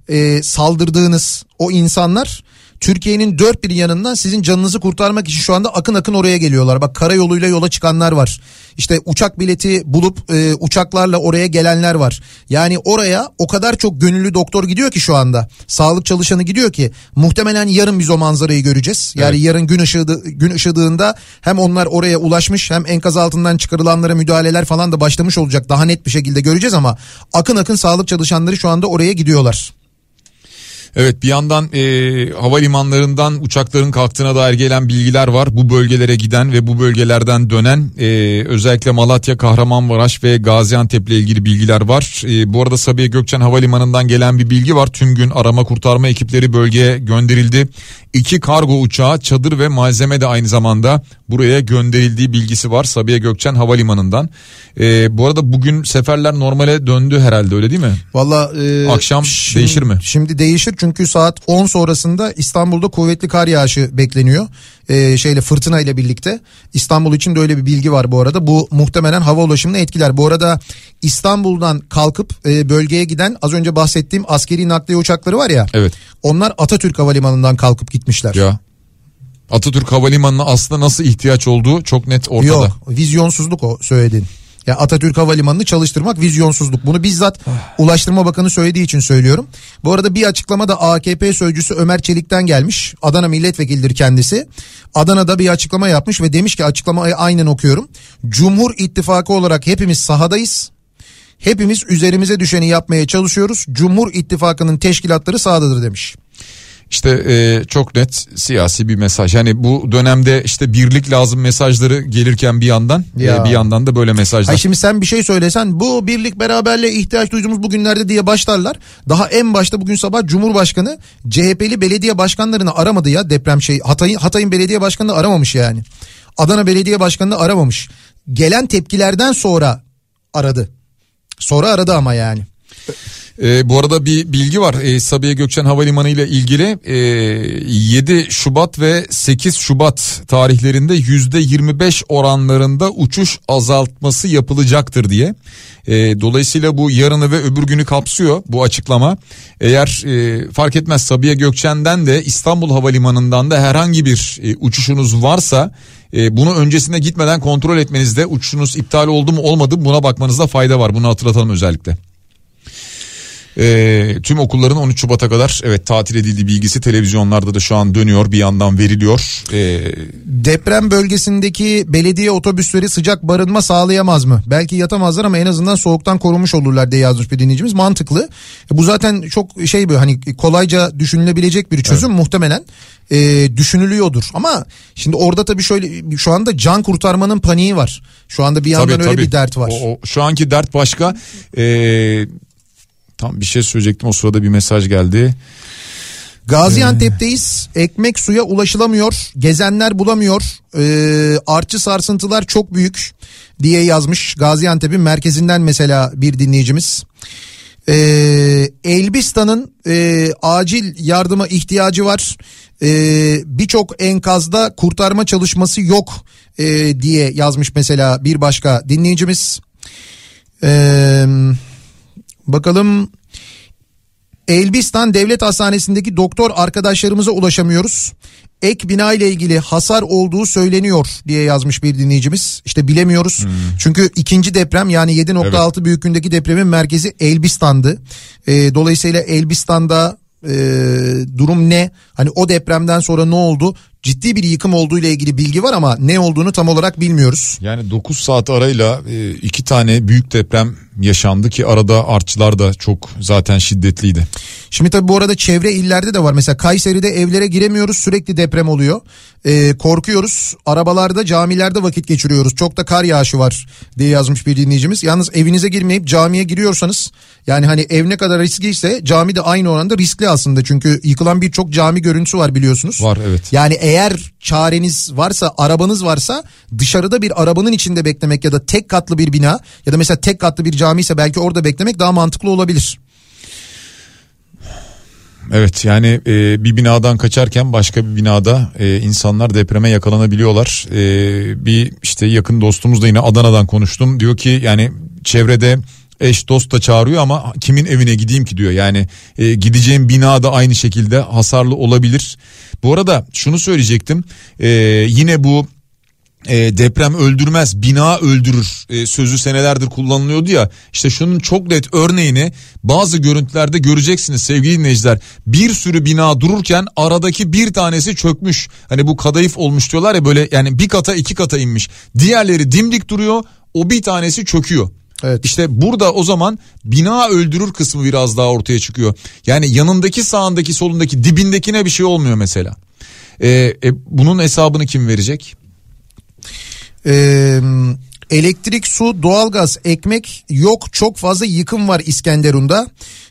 e, saldırdığınız o insanlar Türkiye'nin dört bir yanından sizin canınızı kurtarmak için şu anda akın akın oraya geliyorlar. Bak karayoluyla yola çıkanlar var. İşte uçak bileti bulup e, uçaklarla oraya gelenler var. Yani oraya o kadar çok gönüllü doktor gidiyor ki şu anda. Sağlık çalışanı gidiyor ki muhtemelen yarın biz o manzarayı göreceğiz. Yani Evet. yarın gün ışığı gün ışıdığında hem onlar oraya ulaşmış hem enkaz altından çıkarılanlara müdahaleler falan da başlamış olacak. Daha net bir şekilde göreceğiz ama akın akın sağlık çalışanları şu anda oraya gidiyorlar. Evet bir yandan e, havalimanlarından uçakların kalktığına dair gelen bilgiler var. Bu bölgelere giden ve bu bölgelerden dönen e, özellikle Malatya, Kahramanmaraş ve Gaziantep ile ilgili bilgiler var. E, bu arada Sabiha Gökçen Havalimanı'ndan gelen bir bilgi var. Tüm gün arama kurtarma ekipleri bölgeye gönderildi. İki kargo uçağı, çadır ve malzeme de aynı zamanda buraya gönderildiği bilgisi var Sabiha Gökçen Havalimanı'ndan. E, bu arada bugün seferler normale döndü herhalde öyle değil mi? Valla e, Akşam değişir mi? Şimdi değişir çünkü saat 10 sonrasında İstanbul'da kuvvetli kar yağışı bekleniyor. E, şeyle fırtına ile birlikte. İstanbul için de öyle bir bilgi var bu arada. Bu muhtemelen hava ulaşımını etkiler. Bu arada İstanbul'dan kalkıp e, bölgeye giden az önce bahsettiğim askeri nakliye uçakları var ya. Evet. Onlar Atatürk Havalimanı'ndan kalkıp gitmişler. Ya. Atatürk Havalimanı'na aslında nasıl ihtiyaç olduğu çok net ortada. Yok vizyonsuzluk o söylediğin. Ya Atatürk Havalimanı'nı çalıştırmak vizyonsuzluk. Bunu bizzat Ulaştırma Bakanı söylediği için söylüyorum. Bu arada bir açıklama da AKP sözcüsü Ömer Çelik'ten gelmiş. Adana milletvekilidir kendisi. Adana'da bir açıklama yapmış ve demiş ki açıklamayı aynen okuyorum. Cumhur İttifakı olarak hepimiz sahadayız. Hepimiz üzerimize düşeni yapmaya çalışıyoruz. Cumhur İttifakı'nın teşkilatları sahadadır demiş. İşte e, çok net siyasi bir mesaj. Yani bu dönemde işte birlik lazım mesajları gelirken bir yandan e, Ya. bir yandan da böyle mesajlar. Ay şimdi sen bir şey söylesen bu birlik beraberliğe ihtiyaç duyduğumuz bugünlerde diye başlarlar. Daha en başta bugün sabah Cumhurbaşkanı CHP'li belediye başkanlarını aramadı ya deprem şey Hatay'ın Hatay'ın belediye başkanını aramamış yani. Adana belediye başkanını aramamış. Gelen tepkilerden sonra aradı. Sonra aradı ama yani. <laughs> E, bu arada bir bilgi var. E, Sabiha Gökçen Havalimanı ile ilgili e, 7 Şubat ve 8 Şubat tarihlerinde %25 oranlarında uçuş azaltması yapılacaktır diye. E, dolayısıyla bu yarını ve öbür günü kapsıyor bu açıklama. Eğer e, fark etmez Sabiha Gökçen'den de İstanbul Havalimanı'ndan da herhangi bir e, uçuşunuz varsa e, bunu öncesinde gitmeden kontrol etmenizde uçuşunuz iptal oldu mu olmadı buna bakmanızda fayda var. Bunu hatırlatalım özellikle. Ee, tüm okulların 13 Şubat'a kadar evet tatil edildiği bilgisi televizyonlarda da şu an dönüyor bir yandan veriliyor. Ee, Deprem bölgesindeki belediye otobüsleri sıcak barınma sağlayamaz mı? Belki yatamazlar ama en azından soğuktan korunmuş olurlar diye yazmış bir dinleyicimiz. Mantıklı. E, Bu zaten çok şey böyle hani kolayca düşünülebilecek bir çözüm muhtemelen e, düşünülüyordur. Ama şimdi orada tabii şöyle şu anda can kurtarmanın paniği var. Şu anda bir yandan öyle bir dert var. O, o- şu anki dert başka. Ee, tam bir şey söyleyecektim o sırada bir mesaj geldi. Gaziantep'teyiz. Ekmek suya ulaşılamıyor. Gezenler bulamıyor. Ee, artçı sarsıntılar çok büyük diye yazmış. Gaziantep'in merkezinden mesela bir dinleyicimiz. Ee, Elbistan'ın e, acil yardıma ihtiyacı var. Ee, Birçok enkazda kurtarma çalışması yok e, diye yazmış mesela bir başka dinleyicimiz. Ee, bakalım Elbistan Devlet Hastanesi'ndeki doktor arkadaşlarımıza ulaşamıyoruz. Ek bina ile ilgili hasar olduğu söyleniyor diye yazmış bir dinleyicimiz. İşte bilemiyoruz. Çünkü ikinci deprem yani 7.6 büyüklüğündeki depremin merkezi Elbistan'dı. Ee, dolayısıyla Elbistan'da e, durum ne? Hani o depremden sonra ne oldu? Ciddi bir yıkım olduğu ile ilgili bilgi var ama ne olduğunu tam olarak bilmiyoruz. Yani 9 saat arayla e, iki tane büyük deprem yaşandı ki arada artçılar da çok zaten şiddetliydi. Şimdi tabii bu arada çevre illerde de var. Mesela Kayseri'de evlere giremiyoruz sürekli deprem oluyor. Ee, korkuyoruz. Arabalarda camilerde vakit geçiriyoruz. Çok da kar yağışı var diye yazmış bir dinleyicimiz. Yalnız evinize girmeyip camiye giriyorsanız yani hani ev ne kadar riskliyse cami de aynı oranda riskli aslında. Çünkü yıkılan birçok cami görüntüsü var biliyorsunuz. Var evet. Yani eğer çareniz varsa arabanız varsa dışarıda bir arabanın içinde beklemek ya da tek katlı bir bina ya da mesela tek katlı bir cami ise belki orada beklemek daha mantıklı olabilir. Evet yani e, bir binadan kaçarken başka bir binada e, insanlar depreme yakalanabiliyorlar. E, bir işte yakın dostumuz da yine Adana'dan konuştum. Diyor ki yani çevrede eş dost da çağırıyor ama kimin evine gideyim ki diyor. Yani e, gideceğim bina da aynı şekilde hasarlı olabilir. Bu arada şunu söyleyecektim. E, yine bu e, deprem öldürmez bina öldürür e, sözü senelerdir kullanılıyordu ya işte şunun çok net örneğini bazı görüntülerde göreceksiniz sevgili dinleyiciler bir sürü bina dururken aradaki bir tanesi çökmüş hani bu kadayıf olmuş diyorlar ya böyle yani bir kata iki kata inmiş diğerleri dimdik duruyor o bir tanesi çöküyor. Evet. İşte burada o zaman bina öldürür kısmı biraz daha ortaya çıkıyor. Yani yanındaki sağındaki solundaki dibindekine bir şey olmuyor mesela. Ee, e, bunun hesabını kim verecek? Ee, elektrik, su, doğalgaz, ekmek yok çok fazla yıkım var İskenderun'da.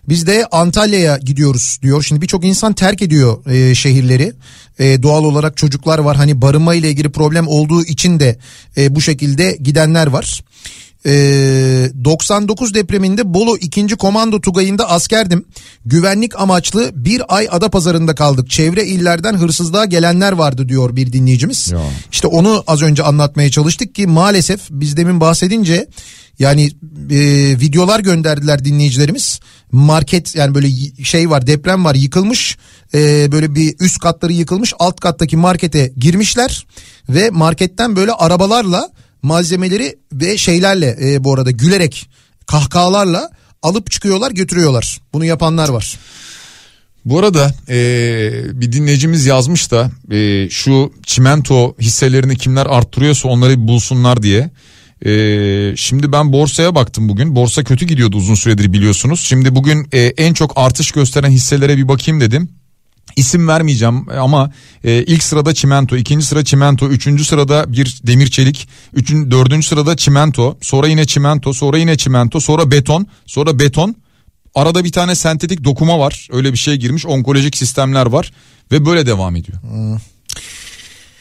Biz de Antalya'ya gidiyoruz diyor. Şimdi birçok insan terk ediyor e, şehirleri. E, doğal olarak çocuklar var. Hani barınma ile ilgili problem olduğu için de e, bu şekilde gidenler var. 99 ee, depreminde Bolu 2. Komando Tugayı'nda askerdim. Güvenlik amaçlı bir ay ada pazarında kaldık. Çevre illerden hırsızlığa gelenler vardı diyor bir dinleyicimiz. Ya. İşte onu az önce anlatmaya çalıştık ki maalesef biz demin bahsedince yani e, videolar gönderdiler dinleyicilerimiz. Market yani böyle şey var deprem var yıkılmış. E, böyle bir üst katları yıkılmış alt kattaki markete girmişler. Ve marketten böyle arabalarla malzemeleri ve şeylerle e, bu arada gülerek kahkahalarla alıp çıkıyorlar götürüyorlar. Bunu yapanlar var. Bu arada e, bir dinleyicimiz yazmış da e, şu çimento hisselerini kimler arttırıyorsa onları bulsunlar diye. E, şimdi ben borsaya baktım bugün. Borsa kötü gidiyordu uzun süredir biliyorsunuz. Şimdi bugün e, en çok artış gösteren hisselere bir bakayım dedim. İsim vermeyeceğim ama e, ilk sırada çimento, ikinci sıra çimento, üçüncü sırada bir demir çelik, üçün, dördüncü sırada çimento, sonra yine çimento, sonra yine çimento, sonra beton, sonra beton. Arada bir tane sentetik dokuma var. Öyle bir şey girmiş. Onkolojik sistemler var ve böyle devam ediyor. Hmm.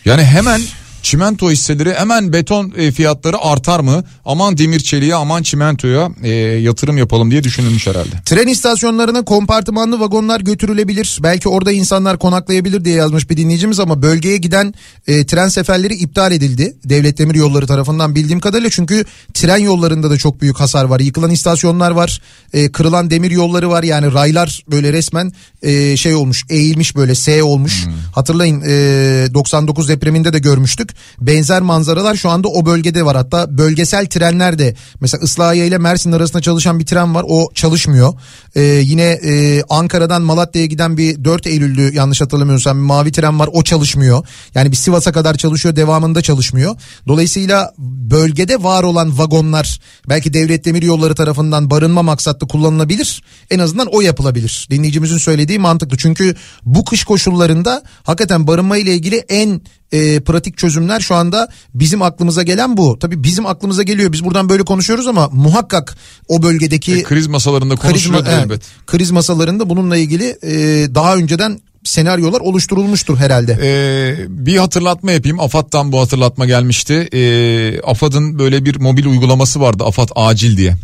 Yani hemen çimento hisseleri hemen beton e, fiyatları artar mı? Aman demir çeliğe aman çimentoya e, yatırım yapalım diye düşünülmüş herhalde. Tren istasyonlarına kompartımanlı vagonlar götürülebilir. Belki orada insanlar konaklayabilir diye yazmış bir dinleyicimiz ama bölgeye giden e, tren seferleri iptal edildi. Devlet Demir Yolları tarafından bildiğim kadarıyla çünkü tren yollarında da çok büyük hasar var. Yıkılan istasyonlar var, e, kırılan demir yolları var. Yani raylar böyle resmen e, şey olmuş, eğilmiş böyle S olmuş. Hmm. Hatırlayın e, 99 depreminde de görmüştük. Benzer manzaralar şu anda o bölgede var. Hatta bölgesel trenler de mesela Islahiye ile Mersin arasında çalışan bir tren var. O çalışmıyor. Ee, yine e, Ankara'dan Malatya'ya giden bir 4 Eylül'lü yanlış hatırlamıyorsam bir mavi tren var. O çalışmıyor. Yani bir Sivas'a kadar çalışıyor devamında çalışmıyor. Dolayısıyla bölgede var olan vagonlar belki devlet demir yolları tarafından barınma maksatlı kullanılabilir. En azından o yapılabilir. Dinleyicimizin söylediği mantıklı. Çünkü bu kış koşullarında hakikaten barınma ile ilgili en e, pratik çözümler şu anda bizim aklımıza gelen bu. Tabii bizim aklımıza geliyor. Biz buradan böyle konuşuyoruz ama muhakkak o bölgedeki e, kriz masalarında konuşuluyor kriz, elbet. kriz masalarında bununla ilgili e, daha önceden senaryolar oluşturulmuştur herhalde. Ee, bir hatırlatma yapayım. AFAD'dan bu hatırlatma gelmişti. Ee, AFAD'ın böyle bir mobil uygulaması vardı. AFAD Acil diye.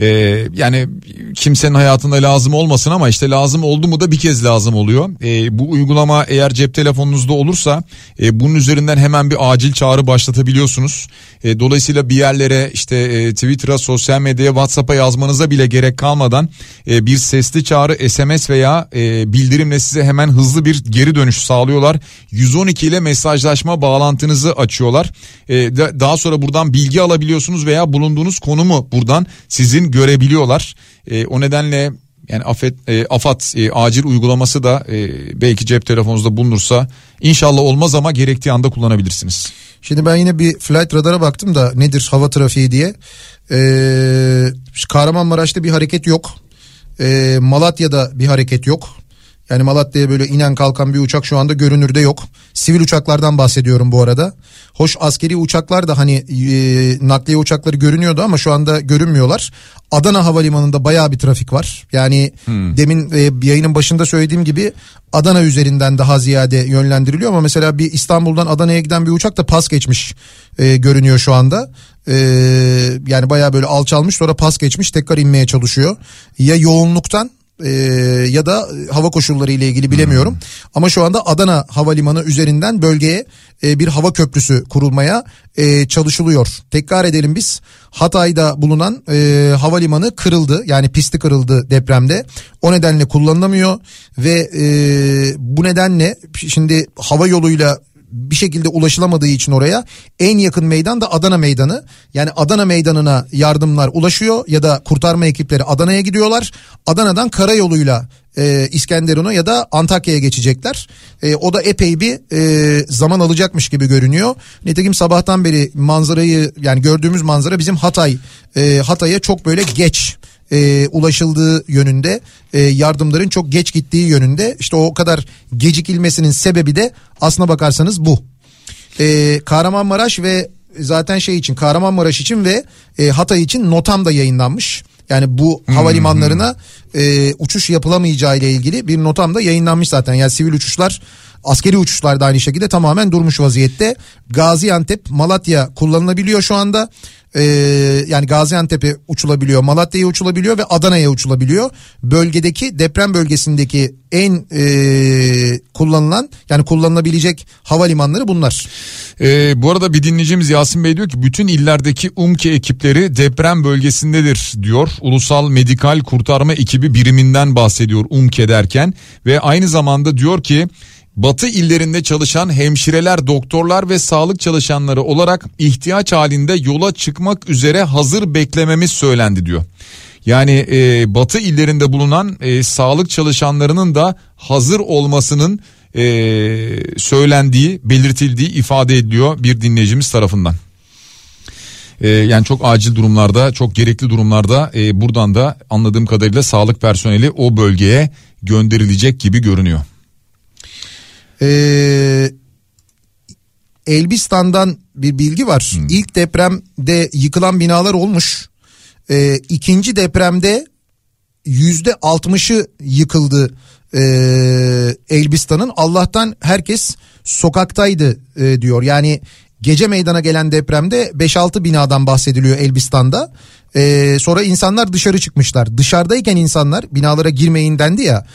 Ee, yani kimsenin hayatında lazım olmasın ama işte lazım oldu mu da bir kez lazım oluyor. Ee, bu uygulama eğer cep telefonunuzda olursa e, bunun üzerinden hemen bir acil çağrı başlatabiliyorsunuz. E, dolayısıyla bir yerlere işte e, Twitter'a, sosyal medyaya, WhatsApp'a yazmanıza bile gerek kalmadan e, bir sesli çağrı, SMS veya e, bildirimle size hemen hızlı bir geri dönüş sağlıyorlar. 112 ile mesajlaşma bağlantınızı açıyorlar. E, daha sonra buradan bilgi alabiliyorsunuz veya bulunduğunuz konumu buradan sizin görebiliyorlar. E, o nedenle Yani afet e, AFAD e, acil uygulaması da e, belki cep telefonunuzda bulunursa inşallah olmaz ama gerektiği anda kullanabilirsiniz. Şimdi ben yine bir flight radara baktım da nedir hava trafiği diye. Ee, Kahramanmaraş'ta bir hareket yok. Ee, Malatya'da bir hareket yok. Yani Malatya'ya böyle inen kalkan bir uçak şu anda görünürde yok. Sivil uçaklardan bahsediyorum bu arada. Hoş askeri uçaklar da hani e, nakliye uçakları görünüyordu ama şu anda görünmüyorlar. Adana Havalimanı'nda baya bir trafik var. Yani hmm. demin e, yayının başında söylediğim gibi Adana üzerinden daha ziyade yönlendiriliyor ama mesela bir İstanbul'dan Adana'ya giden bir uçak da pas geçmiş e, görünüyor şu anda. E, yani baya böyle alçalmış sonra pas geçmiş tekrar inmeye çalışıyor. Ya yoğunluktan e, ya da hava koşulları ile ilgili bilemiyorum. Hmm. Ama şu anda Adana Havalimanı üzerinden bölgeye e, bir hava köprüsü kurulmaya e, çalışılıyor. Tekrar edelim biz Hatay'da bulunan e, havalimanı kırıldı yani pisti kırıldı depremde. O nedenle kullanılamıyor ve e, bu nedenle şimdi hava yoluyla bir şekilde ulaşılamadığı için oraya en yakın meydan da Adana Meydanı. Yani Adana Meydanı'na yardımlar ulaşıyor ya da kurtarma ekipleri Adana'ya gidiyorlar. Adana'dan karayoluyla e, İskenderun'a ya da Antakya'ya geçecekler. E, o da epey bir e, zaman alacakmış gibi görünüyor. Nitekim sabahtan beri manzarayı yani gördüğümüz manzara bizim Hatay e, Hatay'a çok böyle geç e, ulaşıldığı yönünde e, yardımların çok geç gittiği yönünde işte o kadar gecikilmesinin sebebi de aslına bakarsanız bu. E, Kahramanmaraş ve zaten şey için Kahramanmaraş için ve e, Hatay için notam da yayınlanmış. Yani bu havalimanlarına e, uçuş yapılamayacağı ile ilgili bir notam da yayınlanmış zaten. Yani sivil uçuşlar askeri uçuşlar da aynı şekilde tamamen durmuş vaziyette. Gaziantep, Malatya kullanılabiliyor şu anda. Ee, yani Gaziantep'e uçulabiliyor, Malatya'ya uçulabiliyor ve Adana'ya uçulabiliyor. Bölgedeki deprem bölgesindeki en e, kullanılan yani kullanılabilecek havalimanları bunlar. Ee, bu arada bir dinleyicimiz Yasin Bey diyor ki bütün illerdeki UMKE ekipleri deprem bölgesindedir diyor. Ulusal Medikal Kurtarma Ekibi biriminden bahsediyor UMKE derken ve aynı zamanda diyor ki Batı illerinde çalışan hemşireler, doktorlar ve sağlık çalışanları olarak ihtiyaç halinde yola çıkmak üzere hazır beklememiz söylendi diyor. Yani e, batı illerinde bulunan e, sağlık çalışanlarının da hazır olmasının e, söylendiği, belirtildiği ifade ediliyor bir dinleyicimiz tarafından. E, yani çok acil durumlarda, çok gerekli durumlarda e, buradan da anladığım kadarıyla sağlık personeli o bölgeye gönderilecek gibi görünüyor. Ee, Elbistan'dan bir bilgi var. Hmm. İlk depremde yıkılan binalar olmuş. Ee, ikinci depremde yüzde altmışı yıkıldı e, Elbistan'ın. Allah'tan herkes sokaktaydı e, diyor. Yani gece meydana gelen depremde 5-6 binadan bahsediliyor Elbistan'da. Ee, sonra insanlar dışarı çıkmışlar. Dışarıdayken insanlar binalara girmeyin dendi ya.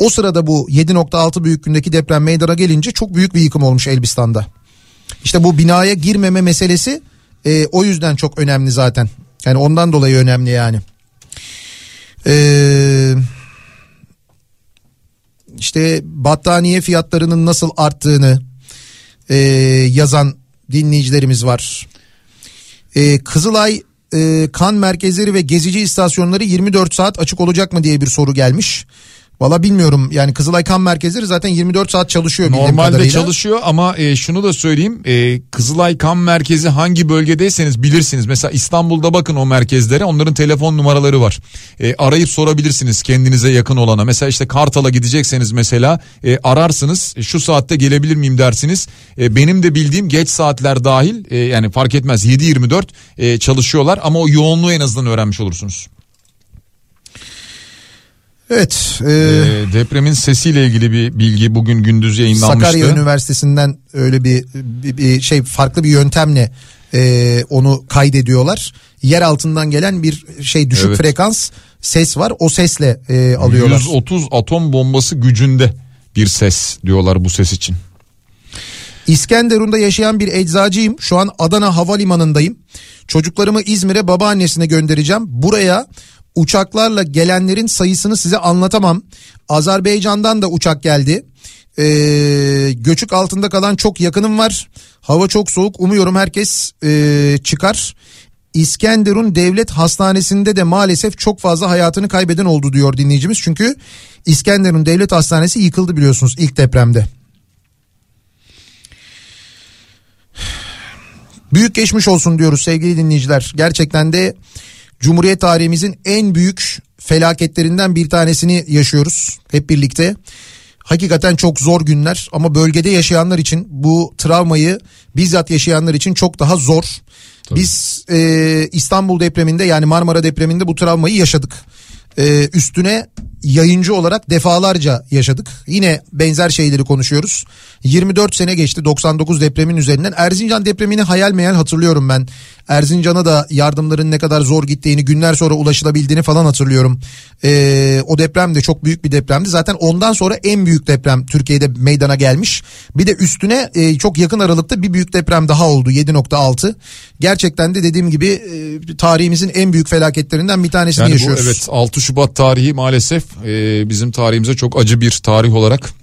O sırada bu 7.6 büyüklüğündeki deprem meydana gelince çok büyük bir yıkım olmuş Elbistan'da. İşte bu binaya girmeme meselesi e, o yüzden çok önemli zaten. Yani ondan dolayı önemli yani. Eee işte battaniye fiyatlarının nasıl arttığını e, yazan dinleyicilerimiz var. E, Kızılay e, kan merkezleri ve gezici istasyonları 24 saat açık olacak mı diye bir soru gelmiş. Valla bilmiyorum yani Kızılay Kan Merkezleri zaten 24 saat çalışıyor. Normalde çalışıyor ama e, şunu da söyleyeyim e, Kızılay Kan Merkezi hangi bölgedeyseniz bilirsiniz. Mesela İstanbul'da bakın o merkezlere onların telefon numaraları var. E, arayıp sorabilirsiniz kendinize yakın olana. Mesela işte Kartal'a gidecekseniz mesela e, ararsınız e, şu saatte gelebilir miyim dersiniz. E, benim de bildiğim geç saatler dahil e, yani fark etmez 7-24 e, çalışıyorlar ama o yoğunluğu en azından öğrenmiş olursunuz. Evet. E, e, depremin sesiyle ilgili bir bilgi bugün gündüz yayınlanmıştı. Sakarya Üniversitesi'nden öyle bir, bir, bir şey farklı bir yöntemle e, onu kaydediyorlar. Yer altından gelen bir şey düşük evet. frekans ses var. O sesle e, alıyorlar. 130 atom bombası gücünde bir ses diyorlar bu ses için. İskenderun'da yaşayan bir eczacıyım. Şu an Adana Havalimanı'ndayım. Çocuklarımı İzmir'e babaannesine göndereceğim. Buraya uçaklarla gelenlerin sayısını size anlatamam. Azerbaycan'dan da uçak geldi. Ee, göçük altında kalan çok yakınım var. Hava çok soğuk. Umuyorum herkes e, çıkar. İskenderun Devlet Hastanesi'nde de maalesef çok fazla hayatını kaybeden oldu diyor dinleyicimiz. Çünkü İskenderun Devlet Hastanesi yıkıldı biliyorsunuz ilk depremde. Büyük geçmiş olsun diyoruz sevgili dinleyiciler. Gerçekten de Cumhuriyet tarihimizin en büyük felaketlerinden bir tanesini yaşıyoruz hep birlikte. Hakikaten çok zor günler ama bölgede yaşayanlar için bu travmayı bizzat yaşayanlar için çok daha zor. Tabii. Biz e, İstanbul depreminde yani Marmara depreminde bu travmayı yaşadık. E, üstüne yayıncı olarak defalarca yaşadık. Yine benzer şeyleri konuşuyoruz. 24 sene geçti 99 depremin üzerinden. Erzincan depremini hayal meyal hatırlıyorum ben. Erzincan'a da yardımların ne kadar zor gittiğini günler sonra ulaşılabildiğini falan hatırlıyorum. Ee, o deprem de çok büyük bir depremdi. Zaten ondan sonra en büyük deprem Türkiye'de meydana gelmiş. Bir de üstüne e, çok yakın aralıkta bir büyük deprem daha oldu 7.6. Gerçekten de dediğim gibi e, tarihimizin en büyük felaketlerinden bir tanesini yani yaşıyoruz. Bu, evet 6 Şubat tarihi maalesef e, bizim tarihimize çok acı bir tarih olarak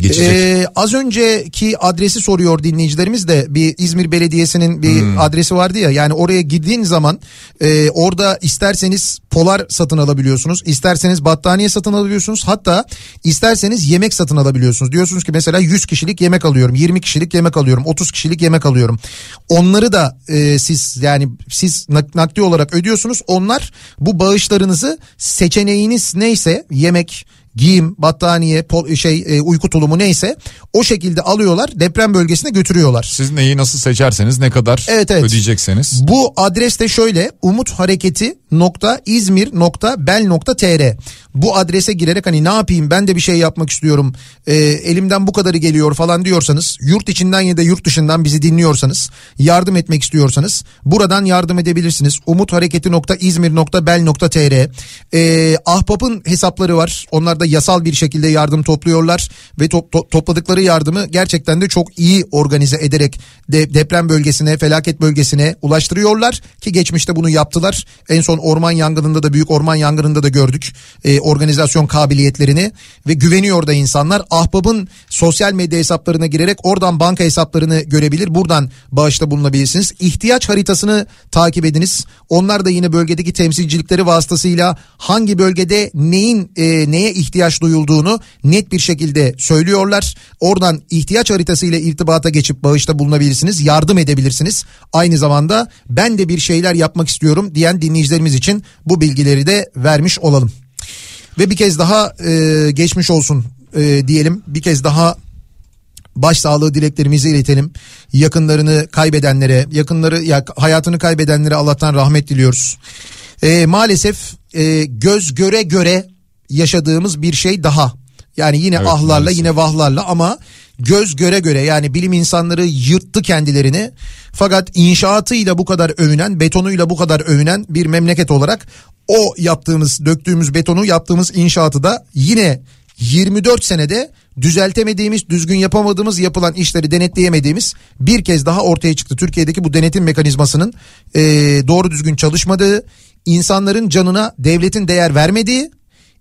geçecek. Ee, az önceki adresi soruyor dinleyicilerimiz de bir İzmir Belediyesi'nin bir hmm. adresi vardı ya yani oraya gittiğin zaman e, orada isterseniz polar satın alabiliyorsunuz isterseniz battaniye satın alabiliyorsunuz hatta isterseniz yemek satın alabiliyorsunuz diyorsunuz ki mesela 100 kişilik yemek alıyorum 20 kişilik yemek alıyorum 30 kişilik yemek alıyorum onları da e, siz yani siz nakdi olarak ödüyorsunuz onlar bu bağışlarınızı seçeneğiniz neyse yemek giyim, battaniye, pol, şey e, uyku tulumu neyse o şekilde alıyorlar deprem bölgesine götürüyorlar. Siz neyi nasıl seçerseniz ne kadar evet, evet. ödeyecekseniz. Bu adres de şöyle umut hareketi nokta İzmir nokta bel nokta tr. Bu adrese girerek hani ne yapayım ben de bir şey yapmak istiyorum e, elimden bu kadarı geliyor falan diyorsanız yurt içinden ya da yurt dışından bizi dinliyorsanız yardım etmek istiyorsanız buradan yardım edebilirsiniz. Umut hareketi nokta İzmir nokta bel nokta tr. E, Ahbap'ın hesapları var onlar da yasal bir şekilde yardım topluyorlar ve to- to- topladıkları yardımı gerçekten de çok iyi organize ederek de deprem bölgesine felaket bölgesine ulaştırıyorlar ki geçmişte bunu yaptılar. En son orman yangınında da büyük orman yangınında da gördük e, organizasyon kabiliyetlerini ve güveniyor da insanlar. Ahbap'ın sosyal medya hesaplarına girerek oradan banka hesaplarını görebilir. Buradan bağışta bulunabilirsiniz. İhtiyaç haritasını takip ediniz. Onlar da yine bölgedeki temsilcilikleri vasıtasıyla hangi bölgede neyin e, neye ihtiyaç duyulduğunu net bir şekilde söylüyorlar. Oradan ihtiyaç haritası ile irtibata geçip bağışta bulunabilirsiniz. Yardım edebilirsiniz. Aynı zamanda ben de bir şeyler yapmak istiyorum diyen dinleyicilerimiz için bu bilgileri de vermiş olalım. Ve bir kez daha e, geçmiş olsun e, diyelim. Bir kez daha başsağlığı dileklerimizi iletelim. Yakınlarını kaybedenlere, yakınları ya hayatını kaybedenlere Allah'tan rahmet diliyoruz. E, maalesef e, göz göre göre yaşadığımız bir şey daha. Yani yine evet, ahlarla maalesef. yine vahlarla ama göz göre göre yani bilim insanları yırttı kendilerini. Fakat inşaatıyla bu kadar övünen, betonuyla bu kadar övünen bir memleket olarak o yaptığımız, döktüğümüz betonu, yaptığımız inşaatı da yine 24 senede düzeltemediğimiz, düzgün yapamadığımız, yapılan işleri denetleyemediğimiz bir kez daha ortaya çıktı. Türkiye'deki bu denetim mekanizmasının e, doğru düzgün çalışmadığı, insanların canına devletin değer vermediği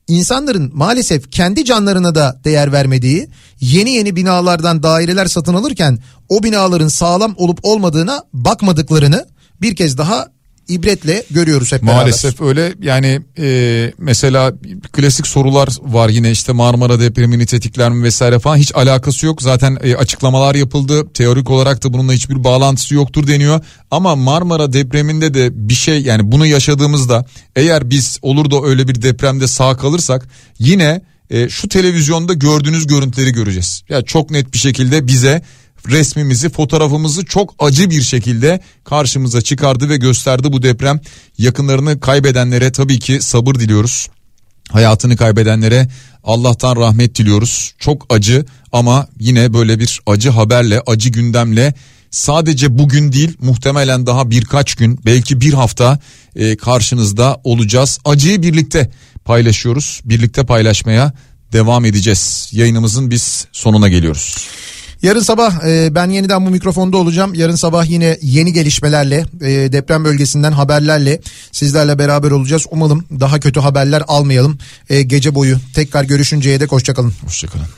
insanların maalesef kendi canlarına da değer vermediği, yeni yeni binalardan daireler satın alırken o binaların sağlam olup olmadığına bakmadıklarını bir kez daha ibretle görüyoruz hep beraber. Maalesef öyle yani e, mesela klasik sorular var yine işte Marmara depremini tetikler mi vesaire falan hiç alakası yok. Zaten e, açıklamalar yapıldı teorik olarak da bununla hiçbir bağlantısı yoktur deniyor. Ama Marmara depreminde de bir şey yani bunu yaşadığımızda eğer biz olur da öyle bir depremde sağ kalırsak yine e, şu televizyonda gördüğünüz görüntüleri göreceğiz. Ya yani çok net bir şekilde bize resmimizi, fotoğrafımızı çok acı bir şekilde karşımıza çıkardı ve gösterdi bu deprem. Yakınlarını kaybedenlere tabii ki sabır diliyoruz. Hayatını kaybedenlere Allah'tan rahmet diliyoruz. Çok acı ama yine böyle bir acı haberle, acı gündemle sadece bugün değil muhtemelen daha birkaç gün belki bir hafta e, karşınızda olacağız. Acıyı birlikte paylaşıyoruz. Birlikte paylaşmaya devam edeceğiz. Yayınımızın biz sonuna geliyoruz. Yarın sabah e, ben yeniden bu mikrofonda olacağım. Yarın sabah yine yeni gelişmelerle e, deprem bölgesinden haberlerle sizlerle beraber olacağız. Umalım daha kötü haberler almayalım. E, gece boyu tekrar görüşünceye dek hoşçakalın. Hoşçakalın.